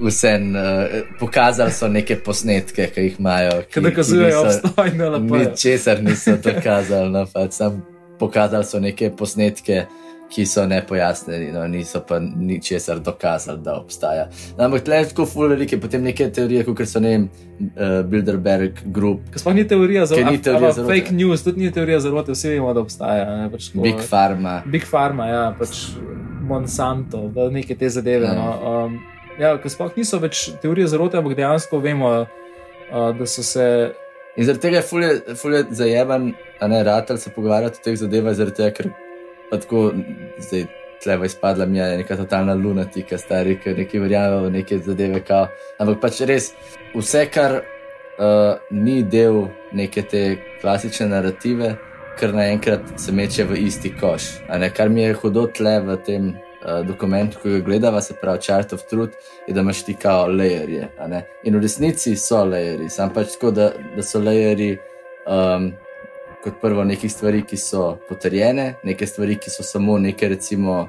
Vse uh, pokazali so neke posnetke, ki jih imajo. Ki dokazujejo obstoj na lepo. Ničesar niso dokazali, no, pač sam pokazali so neke posnetke ki so nepojasnjeni, no, niso pa ničesar dokazali, da obstaja. No, ampak tle je tako fulverike, potem neke teorije, kot so ne vem, uh, Bilderberg Group. Sploh ni teorija za vse. Ni teorija za fake news, tudi ni teorija za vse, vsi vemo, da obstaja. Ne, pač, ko, Big Pharma. Big Pharma, ja, pač Monsanto, neke te zadeve. Ja. No, um, ja, sploh niso več teorije za vse, ampak dejansko vemo, uh, da so se. In zaradi tega je fulje zajeban, a ne rad ali se pogovarjati o teh zadevah, zaradi tega, ker pa tako, zdaj tleva izpadla mi je neka totalna lunatika, stari, ki neki verjamejo v neke zadeve. Kao. Ampak pač res, vse, kar uh, ni del neke te klasične narative, kar naenkrat se meče v isti koš. Kar mi je hudo tle v tem. Uh, dokument, ki ga gledava, se pravi Chart of Truth, je, da imaš ti kao lejerje. In v resnici so lejerji, sam pač tako, da, da so lejerji um, kot prvo nekih stvari, ki so potrjene, nekaj stvari, ki so samo neke recimo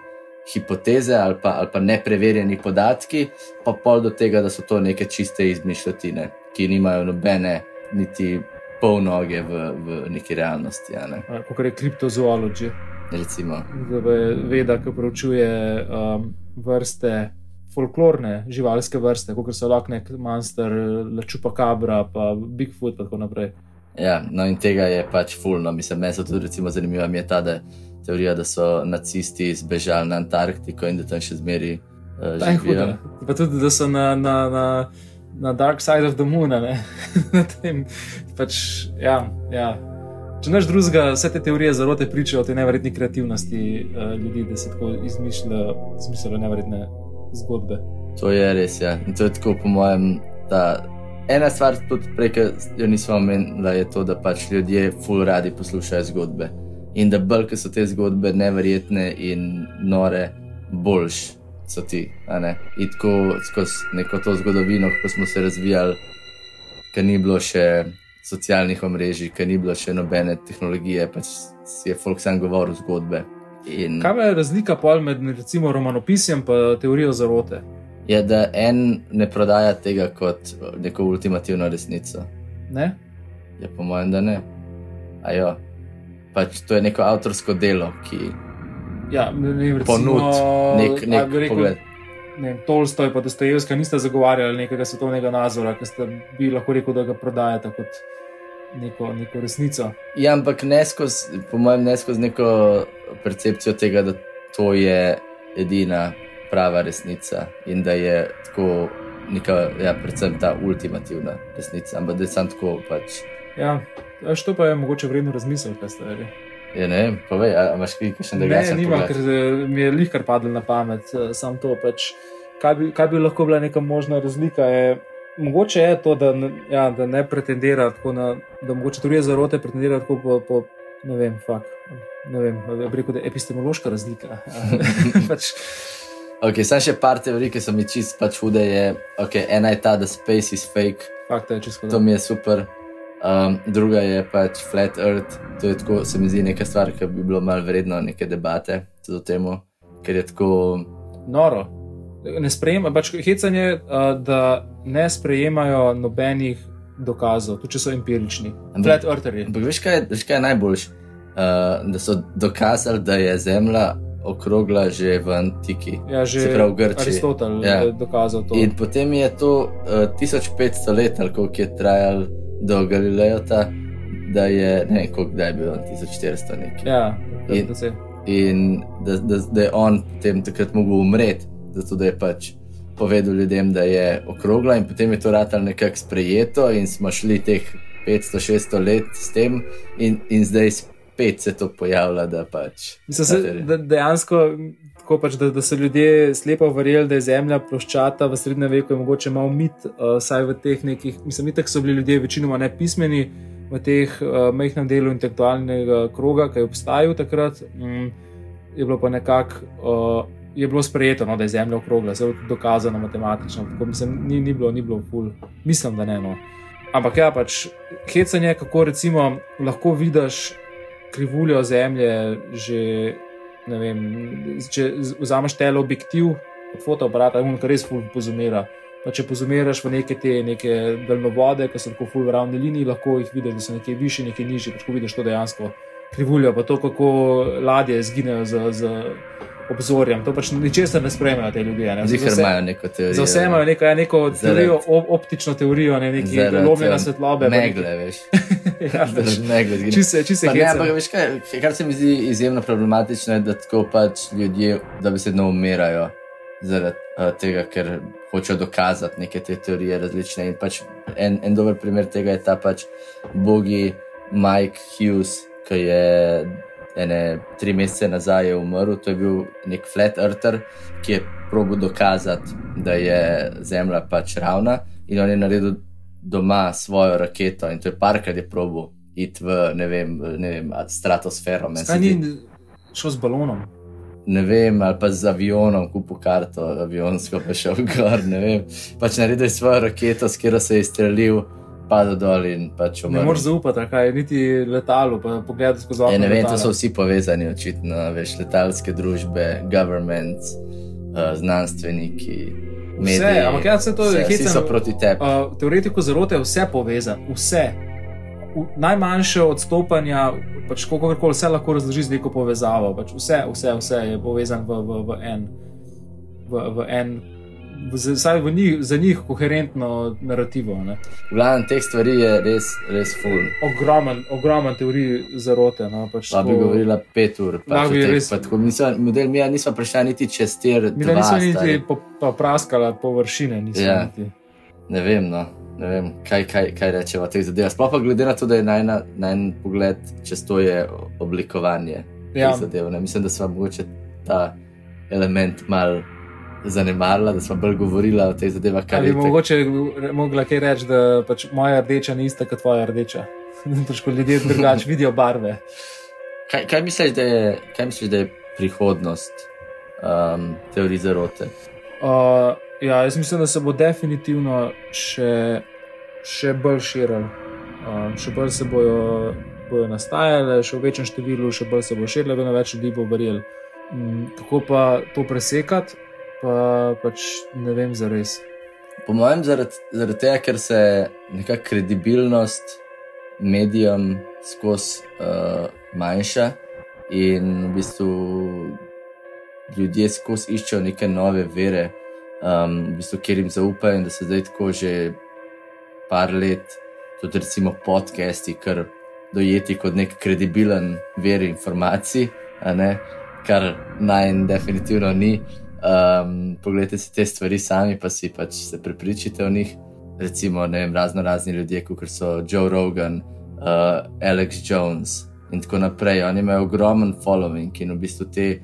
hipoteze ali pa, ali pa nepreverjeni podatki, pa pol do tega, da so to neke čiste izmišljotine, ki nimajo nobene niti pol noge v, v neki realnosti. Ne? Kot je kriptozoologija. Recimo. Veda, ki preučuje um, vrste. Folklorne živalske vrste, kot so Lockneck, Monster, Lečupa Cabra, pa Bigfoot, in tako naprej. Ja, no in tega je pač fulno. Mislim, meni so tudi zanimiva je ta da, teorija, da so nacisti zbežali na Antarktiko in da tam še zmeri. Uh, živijo. Pa tudi, da so na, na, na, na Dark Side of the Moon. pač, ja, ja. Če neš drugega, vse te teorije zarote pričajo o tej nevrjetni kreativnosti uh, ljudi, da se tako izmišljajo nevrjetne zgodbe. To je res, ja. In to je tako, po mojem, da ena stvar, tudi prej, ki jo nismo omenili, je to, da pač ljudje ful radi poslušajo zgodbe. In da bolj, ki so te zgodbe neverjetne in nore, boljš so ti. In tako skozi neko to zgodovino, kako smo se razvijali, ker ni bilo še socialnih omrežij, ker ni bilo še nobene tehnologije, pač si je folk sam govoril zgodbe. In... Kaj je razlika med recimo romanopisjem in teorijo zarote? Je, da en ne prodaja tega kot neko ultimativno resnico. Ne? Je po mojem, da ne. Ajo. Pač to je neko avtorsko delo, ki ja, ponudi nek, nek rekel, pogled. Ne, Tolstoj in Dostojevska nista zagovarjali nekega svetovnega nazora, ki ste bi lahko rekel, da ga prodajate kot neko, neko resnico. Ja, ampak ne skozi, po mojem, ne skozi neko percepcijo tega, da to je edina prava resnica in da je tako, neka, ja, predvsem ta ultimativna resnica, ampak da je samo tako. Pač. Ja, što pa je mogoče vredno razmisliti, kaj ste rekli. Ja, ne, povej, a, a imaš kaj še drugače? Ne, nima, ker eh, mi je lihkar padlo na pamet, eh, samo to. Pač, kaj, bi, kaj bi lahko bila neka možna razlika? Je, mogoče je to, da, ja, da ne pretendira tako, na, da mogoče tudi zarote pretendira tako po. po Ne vem, fakt. Ne vem, rekel, da je epistemološka razlika. pač, Okay, Sam še par teorij, ki so mi čist pač hude. Je, okay, ena je ta, da space is fake. Fakt, je, to mi je super. Um, druga je pač flat earth. To je tako, se mi zdi neka stvar, ki bi bilo malo vredno neke debate o tem, ker je tako. Noro. Ne sprejemajo, pač hecanje, da ne sprejemajo nobenih dokazov, tudi če so empirični. Flat eartherji. Ampak veš, kaj je, je najboljše? Uh, da so dokazali, da je Zemlja okrogla že v antiki, ja, že se pravi v Grčiji. Aristotel ja. je dokazal to. In potem je to uh, eh, 1500 let, ali koliko je trajalo do Galileja, da je ne vem, koliko je bilo 1400 nekaj. Ja, in, in da, da, da je on potem takrat mogel umreti, zato da je pač. Povedal ljudem, da je okrogla, in potem je to ratalo nekako sprejeto, in smo šli teh 500-600 let s tem, in, in zdaj spet se to pojavlja. Da pač, Mislim, se, da dejansko, pač, da, da so ljudje slepo verjeli, da je zemlja ploščata v srednjem veku, je mogoče malo mit, uh, saj v teh nekih, mislim, da so bili ljudje večinoma nepismeni v teh uh, majhnem delu intelektualnega kroga, ki je obstajal takrat. Um, je bilo pa nekako. Uh, Je bilo sprejeto, no, da je Zemlja okrogla, zelo dokazano matematično. Tako, mislim, ni, ni bilo, ni bilo ful. Mislim, da ne. No. Ampak ja, pač hecanje, kako recimo lahko vidiš krivuljo zemlje, že ne vem, če vzameš teleobjektiv od fotoaparata, in kar res pozumira. Pa če pozumiraš v neke te neke daljnovode, ki so tako full ravni liniji, lahko jih vidiš, da so nekje višji, nekje nižji, pač ko vidiš to dejansko krivuljo, pa to, kako ladje izginejo z, z obzorjem. To pač ničesar ne spremljajo te ljudje. Ne? Zihar imajo neko teorijo. Za vse imajo neko, ja, neko teorijo, op, optično teorijo, ne neki lomljena svetlobe. Ne gle, veš. ja, pač, ne gle, če se, če se ne, ampak veš kaj, kar se mi zdi izjemno problematično, je, da tako pač ljudje, da bi se ne umirajo zaradi uh, tega, ker hočejo dokazati neke te teorije različne. In pač en, en dober primer tega je ta pač bogi Mike Hughes, ki je ene tri mesece nazaj umrl. To je bil nek flat earther, ki je probo dokazati, da je Zemlja pač ravna in on je naredil doma svojo raketo in to je parkrat je probo. Iti v ne vem, ne vem, stratosfero. Kaj ni šel z balonom? ne vem, ali pa z avionom, kupu karto, avionsko pa šel gor. Ne vem. Pač naredil je svojo raketo, s katero se je izstrelil, padel dol in pač umrl. Ne moreš zaupati, kaj je niti letalo, pa pogledaj skozi okno. Ja, ne vem, letala. to so vsi povezani, očitno, veš, letalske družbe, government, uh, znanstveniki. Mediji, vse, ampak jaz se to hecam, vsi so proti tebi. Uh, teoretiko zarote je vse povezano, vse. V, najmanjše odstopanja pač kako koli se lahko razloži z neko povezavo. Pač vse, vse, vse je povezano v, v, v en, v, v en, vsaj v njih, za njih koherentno narativo. Ne. V glavnem teh stvari je res, res full. Ogromen, ogromen teorij zarote. No, pač pa bi govorila pet ur. Pač bi res... pa, nismo, model, mi nismo prišli niti čez ter. Mi nismo niti praskali površine. Ja. Ne vem. No ne vem, kaj, kaj, kaj rečemo o teh zadevah. Sploh pa glede na to, da je na en pogled, če to je oblikovanje ja. zadev. Ne? Mislim, da smo mogoče ta element mal. Zanemarila, da smo bolj govorili o teh zadevah. Ali bi mogoče mogla kaj reči, da pač moja rdeča ni ista kot tvoja rdeča. Težko ljudje drugače vidijo barve. Kaj, kaj, misliš, je, kaj misliš, da je prihodnost um, teorije zarote? Uh, ja, jaz mislim, da se bo definitivno še še bolj širili, um, še bolj se bojo, bojo nastajale, še v večjem številu, še bolj se bo širile, vedno več ljudi bo verjel. Um, kako pa to presekati, pa pač ne vem za res. Po mojem, zaradi, zaradi tega, ker se neka kredibilnost medijem skozi uh, manjša in v bistvu ljudje skozi iščejo neke nove vere, um, v bistvu, kjer jim zaupajo in da se zdaj tako že par let, tudi recimo podcasti, kar dojeti kot nek kredibilen ver informacij, kar naj in definitivno ni. Um, poglejte si te stvari sami, pa si pač se prepričite o njih. Recimo, ne vem, razno razni ljudje, kot so Joe Rogan, uh, Alex Jones in tako naprej. Oni imajo ogromen following in v bistvu te,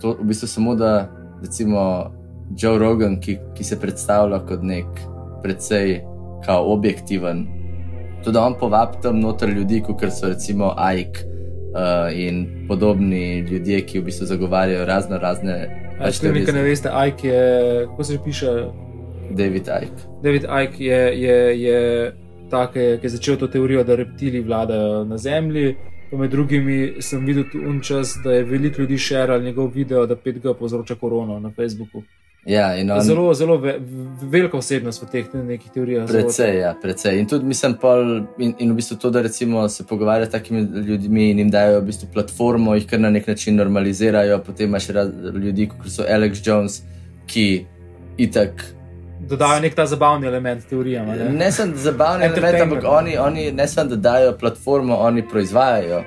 to v bistvu samo da, recimo, Joe Rogan, ki, ki se predstavlja kot nek precej kao objektiven. Tudi on povabi tam noter ljudi, kot so recimo Ike uh, in podobni ljudje, ki v bistvu zagovarjajo razno razne. Pač Če nekaj ne veste, Ike je, kako se piše? David Ike. David Ike je, je, je ta, ki je začel to teorijo, da reptili vladajo na Zemlji. Med drugimi sem videl tudi čas, da je veliko ljudi širilo njegov video, da 5G povzroča korono na Facebooku. Ja, on, zelo, zelo ve, velika osebnost v teh nekih teorijah. Precej, ja, precej. In tudi mislim, pol, in, in v bistvu to, da se pogovarjajo s takimi ljudmi in jim dajo v bistvu platformo, jih kar na nek način normalizirajo. Potem imaš ljudi, kot so Alex Jones, ki itak. Dodajo nek ta zabavni element teorije. Ne, ne samo zabavni element, ampak oni, oni ne samo da dajo platformo, oni proizvajajo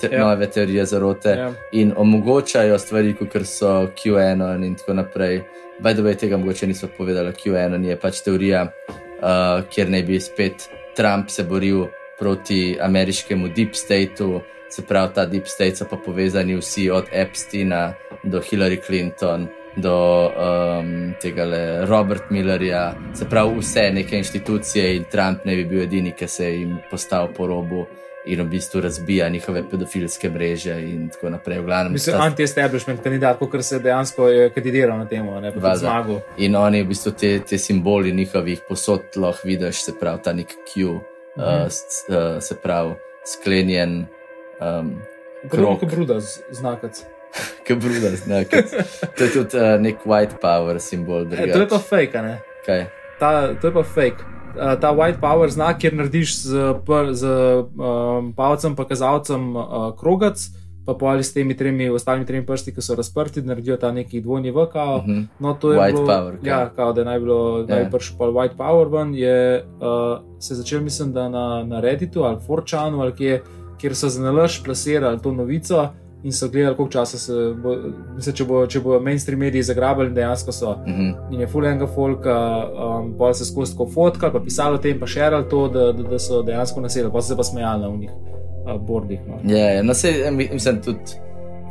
te, ja. nove teorije zarote ja. in omogočajo stvari, kot so QAnon in tako naprej. By the way, tega mogoče niso povedali, QAnon je pač teorija, uh, kjer naj bi spet Trump se boril proti ameriškemu deep stateu. Se pravi, ta deep state so pa povezani vsi od Epsteina do Hillary Clinton. Do um, tega Robert Millerja, se pravi, vse neke inštitucije, in Trump ne bi bil edini, ki se jim postavil po robu in v bistvu razbija njihove pedofilske mreže in tako naprej. Glavnem, Mislim, sta- anti-establishment kandidat, kot se dejansko je kandidiral na temo, ne pa zmagal. In oni v bistvu te, te simboli njihovih posod lahko vidiš, se pravi ta nek Q, uh, Mhm. s, uh, se pravi sklenjen. Um, kot bruda, z- znakac. Kabruda, znakec. To je tudi uh, nek white power simbol. E, to je pa fake, ne? Kaj? Ta, to je pa fake. Uh, ta white power znak, kjer narediš z, z um, palcem, pa kazalcem uh, krogac, pa poli s temi tremi, ostalimi tremi prsti, ki so razprti, naredijo ta neki dvojni V. Kao. Uh -huh. No, to je White bilo, power, kaj? Ja, kao, da je naj bilo, da Ja. je prišel pa white power ven, je uh, se začel, mislim, da na, na Redditu ali Forčanu, ali kje, kjer so za nalaž plasirali to novico. In so gledali, koliko časa se bo, mislim, če bo, če bo mainstream mediji zagrabili, dejansko so. Uh -huh. In je full enega folka, um, pol se skozi tako fotkali, pa pisali o tem, pa šerali to, da, da, da so dejansko nasedli, pa so se pa smejali na unih uh, bordih. No. Ja, ja, no, se, mislim tudi.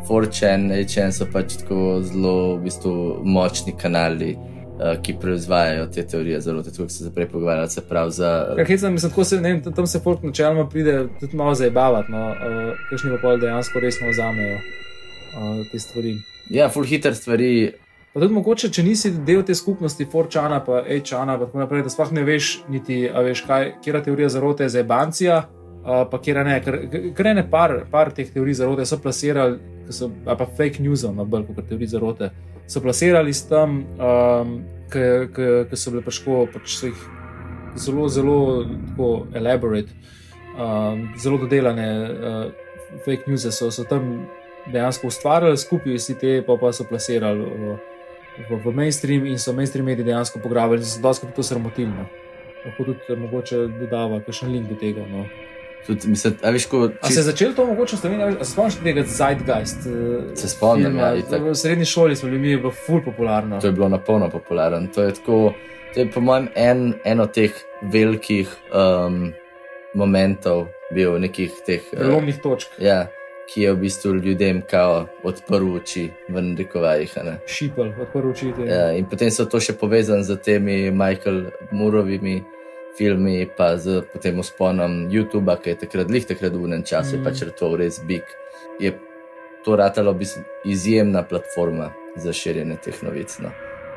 4chan, 8chan so pač tako zelo v bistvu, močni kanali, uh, ki proizvajajo te teorije zelo, tako se prej pogovarjali, se pravi za. Ker hecam, mislim, tako se, ne vem, tam se folk načeloma pride tudi malo zabavati, no, uh, kakšni pa pol dejansko resno vzamejo uh, te stvari. Ja, full hitter stvari. Pa tudi mogoče, če nisi del te skupnosti, Forčana, pa Ečana, pa tako naprej, da sploh ne veš, niti, veš, kaj, kera teorija zarote je za bancija, uh, pa kera ne, ker, ker ne par, par teh teorij zarote so plasirali, so, pa fake news, no, bolj kot teorij zarote, so plasirali s tem, um, ki so bile paško, pač so jih zelo, zelo elaborate, um, zelo dodelane uh, fake news so, so tam dejansko ustvarjali, skupaj vsi te, pa, pa so plasirali v, v, v mainstream in so mainstream mediji dejansko pograbili in so dosti to sramotilno. Lahko tudi eh, mogoče dodava kakšen link do tega. No. Tudi, mislim, a veš, ko A se je začelo to mogoče v Sloveniji? A se spomniš tega Zeitgeist? eh, Se spomnim, ja, itak. v srednji šoli smo bili mi, je bilo ful popularno. To je bilo napolno popularen. To je, tako, to je po mojem en, en od teh velikih um, momentov, bil nekih teh. eh, Prelomnih točk, ja, ki je v bistvu ljudem kao odprl oči v narekovajih. ne. šipel, odprl oči. te- Ja, in potem so to še povezali z temi Michael Murovimi filmi, pa z potem usponom YouTube, ki je takrat, lih takrat v enem času, mm. Mhm. pač to res big. Je to ratalo v bistvu izjemna platforma za širjenje teh novic. No.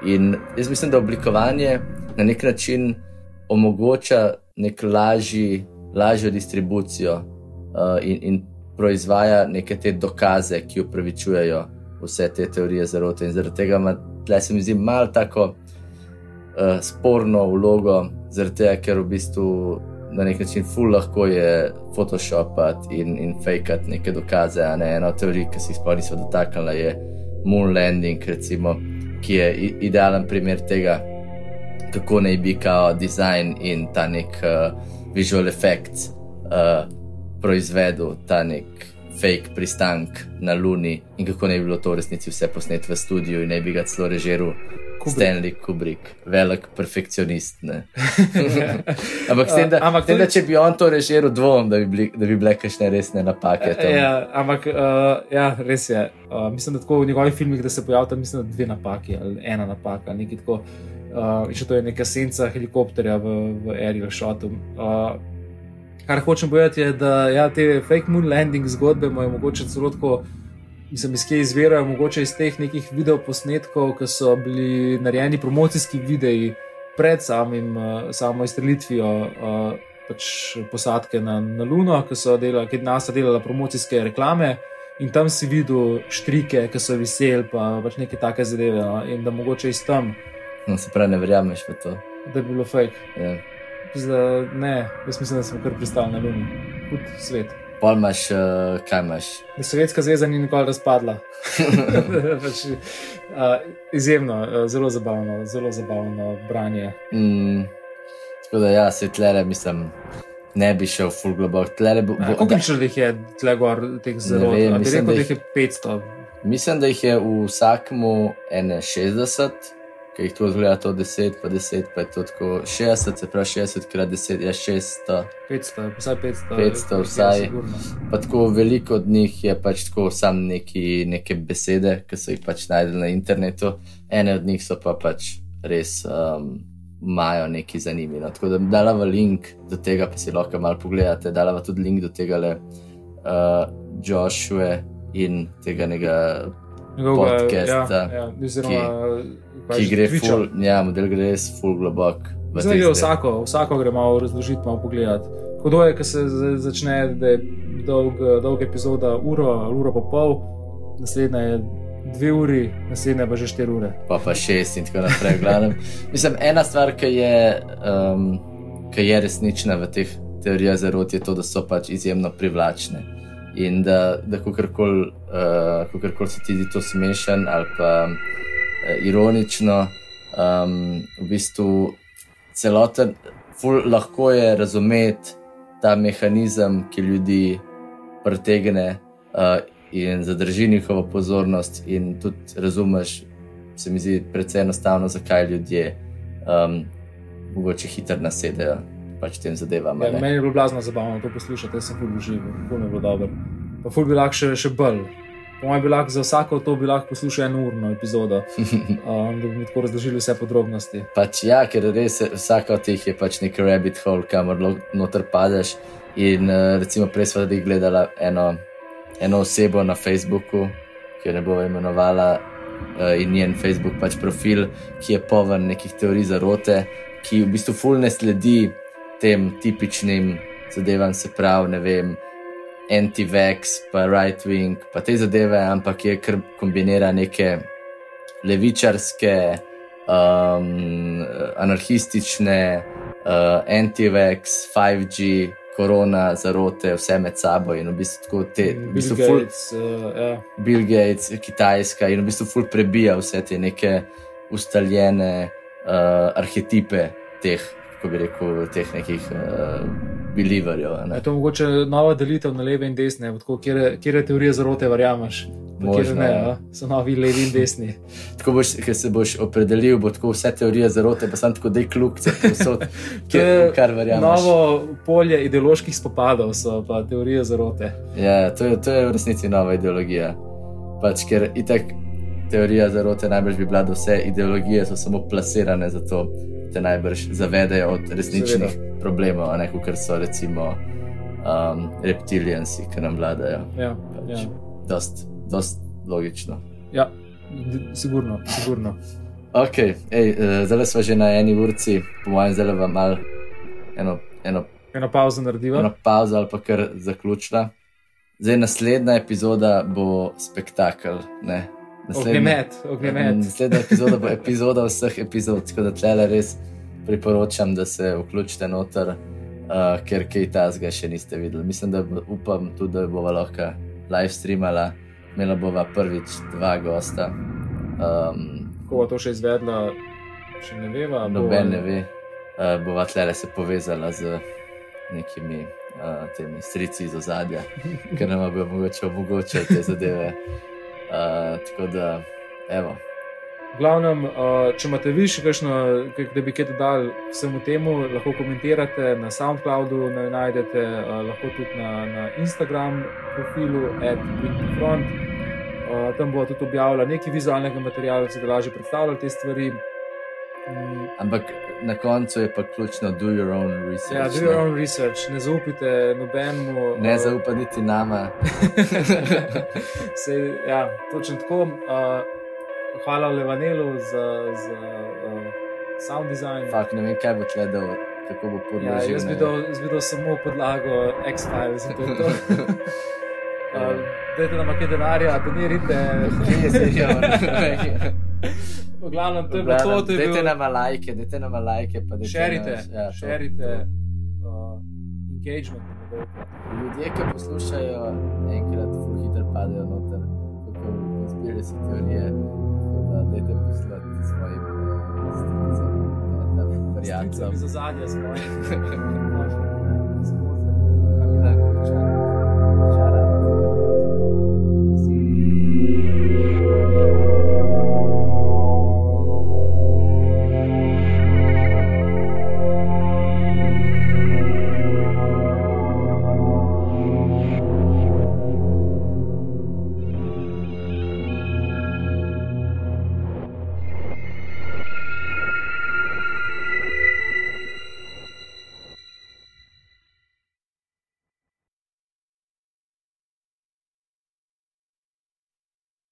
In jaz mislim, da oblikovanje na nek način omogoča nek lažji, lažjo distribucijo uh, in, in proizvaja neke te dokaze, ki upravičujejo vse te teorije zarote. In zaradi tega ima tle se mi zdi malo tako uh, sporno vlogo, zaradi tega, ker v bistvu na nek način ful lahko je photoshopati in, in fejkati neke dokaze. Ne? Ena od teorij, ki se jih sploh nismo dotaknili, je moon landing, recimo, ki je idealen primer tega, kako naj bi kao dizajn in ta nek uh, visual effect uh, proizvedel ta nek fake pristank na Luni in kako naj bi bilo to v resnici vse posneto v studiu in naj bi ga celo režiral Kubrick. Stanley Kubrick, velik perfekcionist. ne. Ampak s tem, da, ampak tem, da če bi on to režiral, dvom, da bi, bili, da bi bile kakšne resne napake. tam. Ja, ampak uh, ja, res je. Uh, mislim, da tako v njegovih filmih, da se pojavlja, mislim, da dve napaki ali ena napaka. nekaj Tako, uh, še to je neka senca helikopterja v, v aerial shotu. Uh, kar hočem povedati, je, da ja, te fake moon landing zgodbe imajo mogoče celo tako. Mislim, iz kje izvirajo, mogoče iz teh nekih videoposnetkov, ki so bili narejeni promocijski videi pred samim, uh, samo izstrelitvijo uh, pač posadke na, na Luno, ki so delali, ki je NASA delala promocijske reklame. In tam si videl štrike, ki so viseli, pa pač neke take zadeve. No? In da mogoče iz tam, No, se pravi, ne verjameš v to. da je bilo fake. Ja. Zdaj, ne, jaz mislim, da smo kar pristali na Luni, kot svet. Pol imaš, uh, kaj imaš? Da Sovjetska zveza ni nikoli razpadla. pač, uh, izjemno, uh, zelo zabavno, zelo zabavno branje. Mm, tako da, ja, se tlere, mislim. Ne bi šel full globok. Koliko jih je tle gor, teh zelo? Vem, mislim, rekel, da jih je 500. Mislim, da jih je v vsakmu 61 ker jih tu zgleda to 10, pa 10, pa je to tako 60, se pravi 60 krat 10 je 600. 500, vsaj 500. 500 vsaj. Pa tako veliko od njih je pač tako sam neki, neke besede, ki so jih pač najdel na internetu, ene od njih so pa pač res. Um, Imajo neki zanimivo. No. Tako da dala v link do tega, pa si lahko malo pogledate, dala v tudi link do tega le uh, Joshua in tega nekega podcasta, ja, ja, oziroma, ki gre full, ja, model gre res full globok. Zdaj gre vsako, vsako gre malo razložiti, malo pogledati. Hudo je, ko se začne, da je dolg, dolg epizoda, uro ali uro pa pol, naslednja je dve uri, naslednja pa že štiri ure. pa pa šest in tako naprej. glavnem. Mislim, ena stvar, ki je, um, ki je resnična v teh teorijah zarot, je to, da so pač izjemno privlačne. In da, da kakorkoli uh, kol se ti zdi to smešen ali pa uh, ironično, um, v bistvu celoten, lahko je razumeti ta mehanizem, ki ljudi pritegne uh, in zadrži njihovo pozornost, in tudi razumeš, se mi zdi precej enostavno, zakaj ljudje um, mogoče hitro nasedejo pač tem zadevam. Ja, meni je bilo blazno zabavno to poslušati, jaz sem ful užival, ful mi je bilo dobro. Pa ful bi lahko še, še bolj. Po mojem bi lahko za vsako to bi lahko poslušal eno urno epizodo, um, da bi mi tako razložili vse podrobnosti. Pač ja, ker res vsaka od teh je pač nek rabbit hole, kamor noter padeš. In uh, recimo prej smo tudi gledali eno, eno osebo na Facebooku, ki jo ne bomo imenovala, uh, in njen Facebook pač profil, ki je poln nekih teorij zarote, ki v bistvu ful ne sledi tem tipičnim zadevam, se pravi, ne vem. Anti-vax, pa right wing, pa te zadeve, ampak je kar kombinira neke levičarske, um, anarhistične, uh, anti-vax, 5G, korona, zarote, vse med sabo in v bistvu tako te, v Bill bistvu ful, Gates, uh, ja. Bill Gates, Kitajska in v bistvu ful prebija vse te neke ustaljene uh, arhetipe teh, kako bi rekel, teh nekih uh, believerjev. a ne. Je to mogoče nova delitev na leve in desne, tako, kjer, kjer je teorija zarote, verjameš? Možno, ne, ja. so novi levi in desni. Tako boš, ker se boš opredelil, bo tako vse teorije zarote, pa sem tako dej povsod, To je kjer, kar verjameš. Novo polje ideoloških spopadov so pa teorije zarote. Ja, to je, to je v resnici nova ideologija. Pač, ker itak teorija zarote najbrž bi bila, da vse ideologije so samo plasirane zato, da te najbrž zavedajo od resničnih Seveda. problemov, ne kot so recimo um, reptilijanci, ki nam vladajo. Ja, Pač, ja. dost, dost logično. ja sigurno, sigurno. Ok, ej, uh, zdaj smo že na eni urci, po mojem, vam malo eno, eno Eno pauzo narediva. eno pauzo ali pa kar zaključila. Zdaj naslednja epizoda bo spektakel. Ne? Ognjemet, ognjemet. Naslednja epizoda bo epizoda vseh epizod, tako da tle res priporočam, da se vključite noter, uh, ker kaj tasga še niste videli. Mislim, da bo, upam tudi, da bova lahko live streamala, imela bova prvič dva gosta. Um, Ko bo to še izvedla, še ne veva. bo- Noben ne ve, uh, bova tle se povezala z nekimi uh, temi strici iz ozadja, ker nam bo mogoče omogočiti te zadeve. Uh, tako da, evo, V glavnem, uh, če imate vi še kakšno, kak- da bi kaj dodali vsemu temu, lahko komentirate na SoundCloudu, me najdete uh, lahko tudi na, na Instagram profilu @bitfront. Uh, tam bo tudi objavila nekaj vizualnega materiala, da se da lažje predstavljati te stvari. Ampak na koncu je pa ključno, do your own research. Ja, do your own research, ne zaupite nobenemu. Ne uh, zaupa niti nama. Sej, ja, točno tako. Uh, hvala Levanelu za, za uh, sound design. Fak, ne vem, kaj bo tle dal, kako bo Ja, podložil. jaz bi ne dal, jaz bi dal samo podlago X-Files in to. to. Uh, Dajte nam nekaj denarja, donirite. Kje je zdaj? V glavnem, to je bilo to, Dajte bilo. nama lajke, dajte nama lajke, Šerite, nam- ja, šerite, uh, engagement. nam. Ljudje, ki poslušajo, enkrat ful hitro padejo noter, kako konspiracijske teorije. Tako da dajte poslati svojim eh, stricam, prijateljem. iz ozadja svojih.